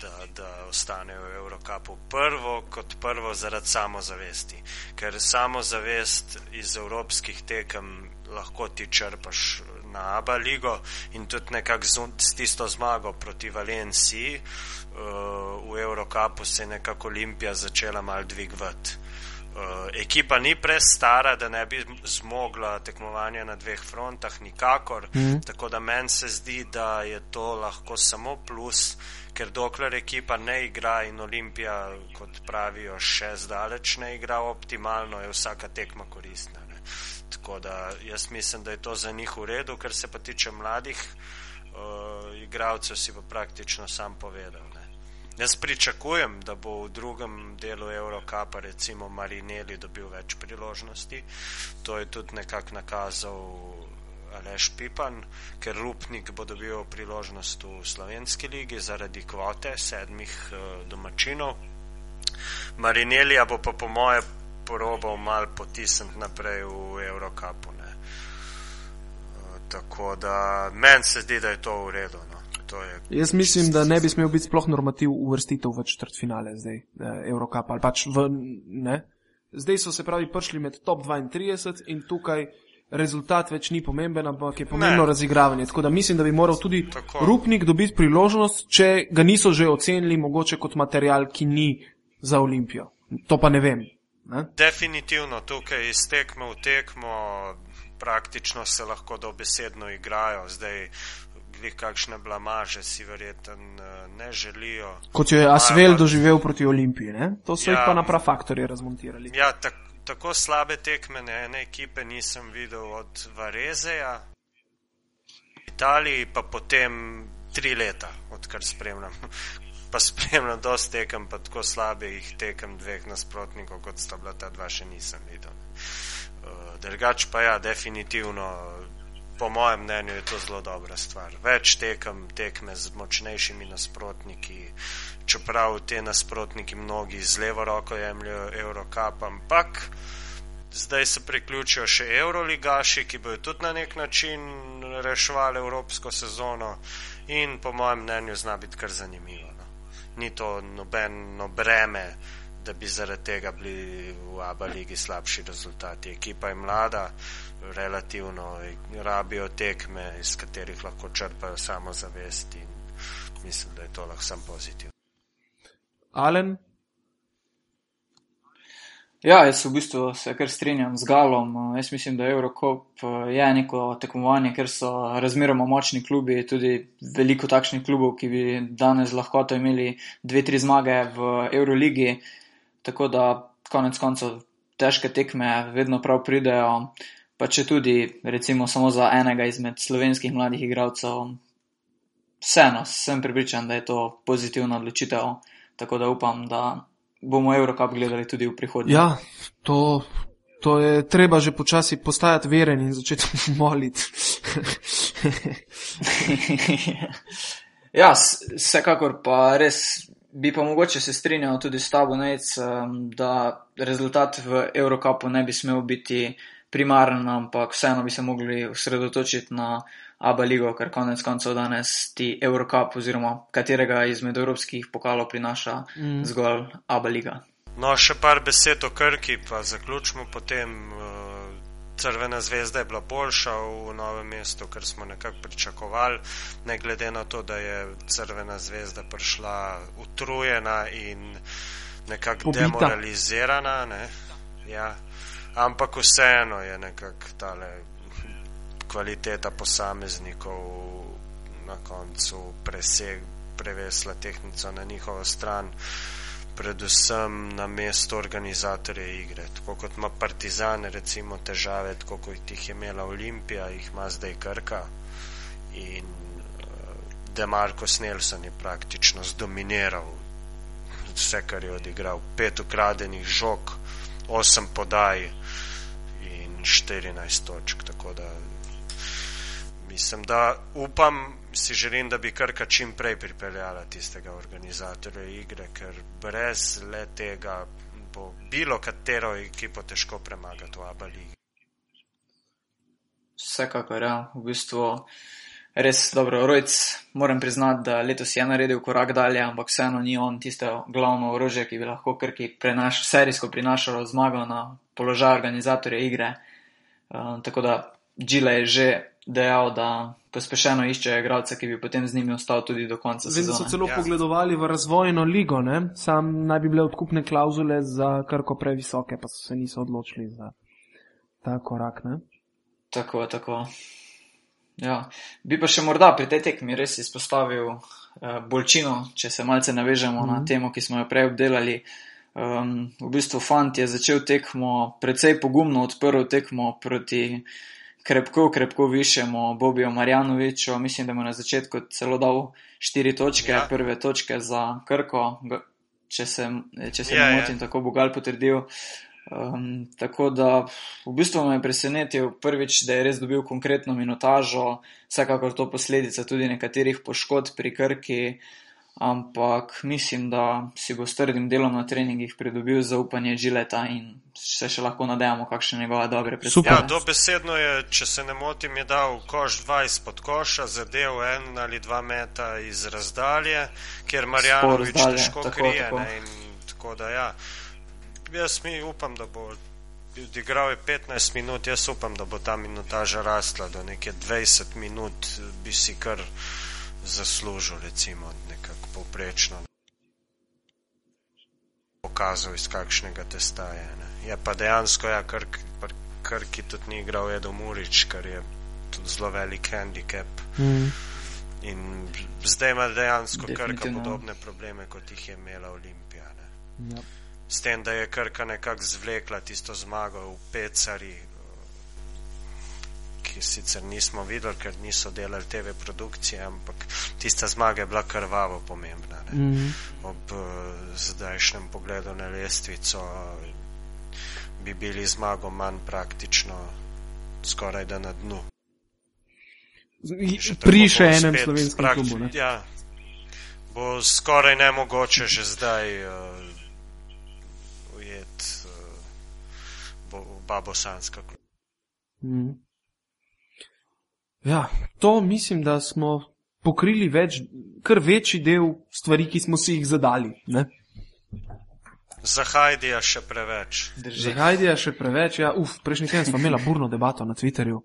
da, da ostanejo v Evropaku. Prvo kot prvo zaradi samozavesti, ker samozavest iz evropskih tekem lahko ti črpaš na Abu Leigo in tudi nekako s tisto zmago proti Valenciji uh, v Evropaku se je nekako Olimpija začela mal dvigovati. Uh, ekipa ni prestara, da ne bi zmogla tekmovanja na dveh frontah, nikakor. Mm. Tako da meni se zdi, da je to lahko samo plus, ker dokler ekipa ne igra in Olimpija, kot pravijo, še zdaleč ne igra optimalno, je vsaka tekma koristna. Tako da jaz mislim, da je to za njih v redu, kar se pa tiče mladih uh, igralcev, si pa praktično sam povedal. Ne. Jaz pričakujem, da bo v drugem delu Eurocapa recimo Marineli dobil več priložnosti. To je tudi nekako nakazal Aleš Pipan, ker Rupnik bo dobil priložnost v slovenski ligi zaradi kvote sedmih uh, domačinov. Marinelija bo pa po moje probal mal potisniti naprej v Eurocapu. Ne. Tako da meni se zdi, da je to v redu. No. To je... Jaz mislim, da ne bi smel biti sploh normativ uvrstitev v četrt finale zdaj, eh, Eurocap ali pač v ne. Zdaj so se pravi prišli med top 32 in tukaj rezultat več ni pomemben, ampak je pomembno ne. razigravanje. Tako da mislim, da bi moral tudi Tako. Rupnik dobiti priložnost, če ga niso že ocenili mogoče kot material, ki ni za Olimpijo. To pa ne vem. Ne? Definitivno tukaj iz tekme v tekmo praktično se lahko dobesedno igrajo. Zdaj, glih kakšne blamaže si verjeten eh, ne želijo. Kot jo je Asvel doživel proti Olimpiji, ne? to so ja, jih pa na prav faktorje razmontirali. Ja, tak, tako slabe tekme ne ene ekipe nisem videl od Varezeja, Italiji pa potem tri leta, odkar spremljam pa spremljam dosti tekem, pa tako slabih tekem dveh nasprotnikov, kot sta bila ta dva, še nisem videl. Uh, drugač pa ja, definitivno, po mojem mnenju je to zelo dobra stvar. Več tekem, tekme z močnejšimi nasprotniki, čeprav te nasprotniki mnogi z levo roko jemljajo Eurocap, ampak zdaj se priključijo še Euroligaši, ki bojo tudi na nek način reševali evropsko sezono in po mojem mnenju zna biti kar zanimivo ni to nobeno breme, da bi zaradi tega bili v Abu Leiji slabši rezultati. Ekipa je mlada, relativno rabijo tekme, iz katerih lahko črpajo samozavest in mislim, da je to lahko sam pozitiv. Alen, Ja, jaz v bistvu se kar strinjam z Galom. Jaz mislim, da Eurocop eh, je neko tekmovanje, ker so razmeroma močni klubi, tudi veliko takšnih klubov, ki bi danes lahko imeli dve, tri zmage v Euroligi. Tako da konec koncev težke tekme vedno prav pridejo, pa če tudi recimo samo za enega izmed slovenskih mladih igralcev. Vseeno sem pripričan, da je to pozitivna odločitev, tako da upam, da bomo Evropo gledali tudi v prihodnje. Ja, to, to je treba že počasi postajati veren in začeti moliti. ja, vsekakor pa res bi pa mogoče se strinjal tudi s tabo, Nec, da rezultat v Evropu ne bi smel biti primaren, ampak vseeno bi se mogli osredotočiti na Abu Leigo, ker konec koncev danes ti Eurocup oziroma katerega izmed evropskih pokalov prinaša mm. zgolj Abu Leiga. No, še par besed o Krki, pa zaključimo potem. Uh, Crvena zvezda je bila boljša v novem mestu, ker smo nekako pričakovali, ne glede na to, da je Crvena zvezda prišla utrujena in nekako demoralizirana. Ne? Ja. Ampak vseeno je nekako tale kvaliteta posameznikov na koncu preseg, prevesla tehnico na njihovo stran, predvsem na mesto organizatorje igre. Tako kot ima Partizan recimo težave, tako kot jih je imela Olimpija, jih ima zdaj Krka in uh, Demarcus Nelson je praktično zdominiral vse, kar je odigral. Pet ukradenih žog, osem podaj in 14 točk, tako da Mislim, da upam, si želim, da bi Krka čim prej pripeljala tistega organizatorja igre, ker brez le tega bo bilo katero ekipo težko premagati v Abali. Vsekakor, ja. V bistvu res dobro. Rojc, moram priznati, da letos je naredil korak dalje, ampak vseeno ni on tisto glavno orožje, ki bi lahko krki prenaš, serijsko prinašalo zmago na položaj organizatorja igre. Uh, tako da Džile je že dejal, da pospešeno iščejo igralce, ki bi potem z njimi ostal tudi do konca. Vem, da so sezone. celo Ja. pogledovali v razvojno ligo, ne? sam naj bi bile odkupne klauzule za krko previsoke, pa so se niso odločili za ta korak. Ne? Tako, tako. Ja. Bi pa še morda pri tej tekmi res izpostavil uh, bolčino, če se malce navežemo mm -hmm. na Mhm. temo, ki smo jo prej obdelali. Um, v bistvu fant je začel tekmo precej pogumno, odprl tekmo proti krepko, krepko višjemu Bobiju Marjanoviču. Mislim, da mu na začetku celo dal štiri točke, ja. Ja. prve točke za Krko, če se, če se Ja, ne ja. motim, tako bo Gal potrdil. Um, tako da v bistvu me je presenetil prvič, da je res dobil konkretno minutažo, vsekakor to posledica tudi nekaterih poškodb pri Krki, ampak mislim, da si bo s trdim delom na treningih pridobil zaupanje Žileta in se še lahko nadejamo, kakšne njegove dobre Super. predstave. Ja, dobesedno je, če se ne motim, je dal koš 20 pod koša, zadev en ali dva meta iz razdalje, kjer Marjanovič razdalje, težko tako, krije. tako. Ne, in tako da ja, jaz mi upam, da bo odigral je 15 minut, jaz upam, da bo ta minutaža rasla do neke 20 minut, bi si kar zaslužil, recimo, nekako povprečno. Pokazal iz kakšnega testa je. Ne. Je pa dejansko, ja, Krk, pri Krki tudi ni igral Edo Murič, kar je tudi zelo velik handicap. Mm. In zdaj ima dejansko Krka podobne probleme, kot jih je imela Olimpija. Ne. Ja. S tem, da je Krka nekako zvlekla tisto zmago v Pecari, ki sicer nismo videli, ker niso delali TV produkcije, ampak tista zmaga je bila krvavo pomembna. Ne. Mm. Ob uh, zdajšnjem pogledu na lestvico bi bili zmago manj praktično skoraj da na dnu. Še Pri bo še enem slovenskem klubu. Ne? Ja, bo skoraj nemogoče že zdaj uh, ujet uh, bo, oba bosanska kluba. Mm. Ja, to mislim, da smo pokrili več, kar večji del stvari, ki smo si jih zadali. Ne? Za Hajdija še preveč. Drži. Zakaj je še preveč? Ja, uf, prejšnji teden smo imeli burno debato na Twitterju.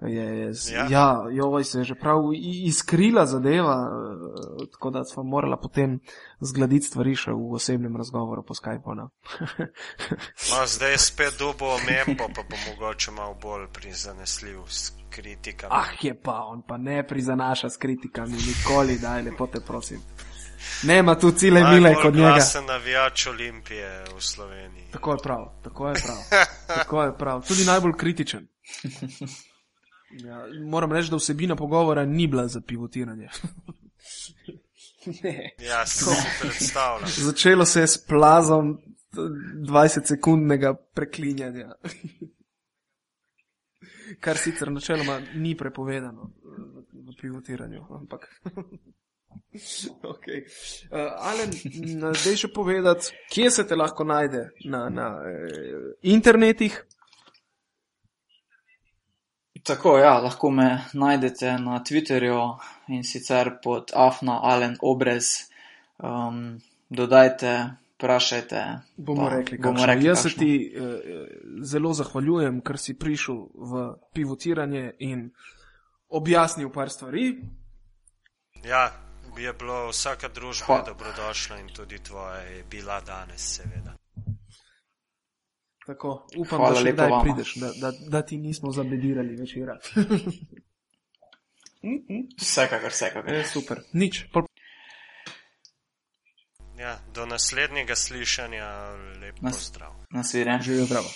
Je, je, Ja. ja, joj se je že prav i- iskrila zadeva, eh, tako da smo morala potem zgladiti stvari še v osebnem razgovoru po Skypu. No. No, zdaj je spet dubo omembo, pa bo mogoče malo bolj prizanesljiv s kritikami. ah, je pa on, pa ne prizanaša s kritikami, nikoli, daj, lepo te prosim. Nema tu cile mile kot njega. glasen navijač Olimpije v Sloveniji. Tako je prav, tako je prav. Tako je prav. Tudi najbolj kritičen. Ja, moram reči, da vsebina pogovora ni bila za pivotiranje. ne. Ja, si si predstavljam. Začelo se je s plazom 20-sekundnega preklinjanja. Kar sicer načeloma ni prepovedano v, pivotiranju, ampak. okay. uh, Alen, m, zdaj še povedati, kje se te lahko najde na, na eh, internetih. Tako, ja, lahko me najdete na Twitterju in sicer pod Afna Alen Obrez. Um, dodajte, vprašajte. Bomo rekli, bomo rekli Jaz se kakšno. ti eh, zelo zahvaljujem, ker si prišel v pivotiranje in objasnil par stvari. Ja, bi je bilo vsaka družba dobrodošla in tudi tvoja je bila danes, seveda. Tako, upam, Hvala da še kdaj vama. prideš, da, da, da ti nismo zabedirali večera. Vsekakor, vsekakor. e, super, nič. Pol Ja, do naslednjega slišanja, lep Nas- pozdrav. Nasvidenje. živijo zdravo.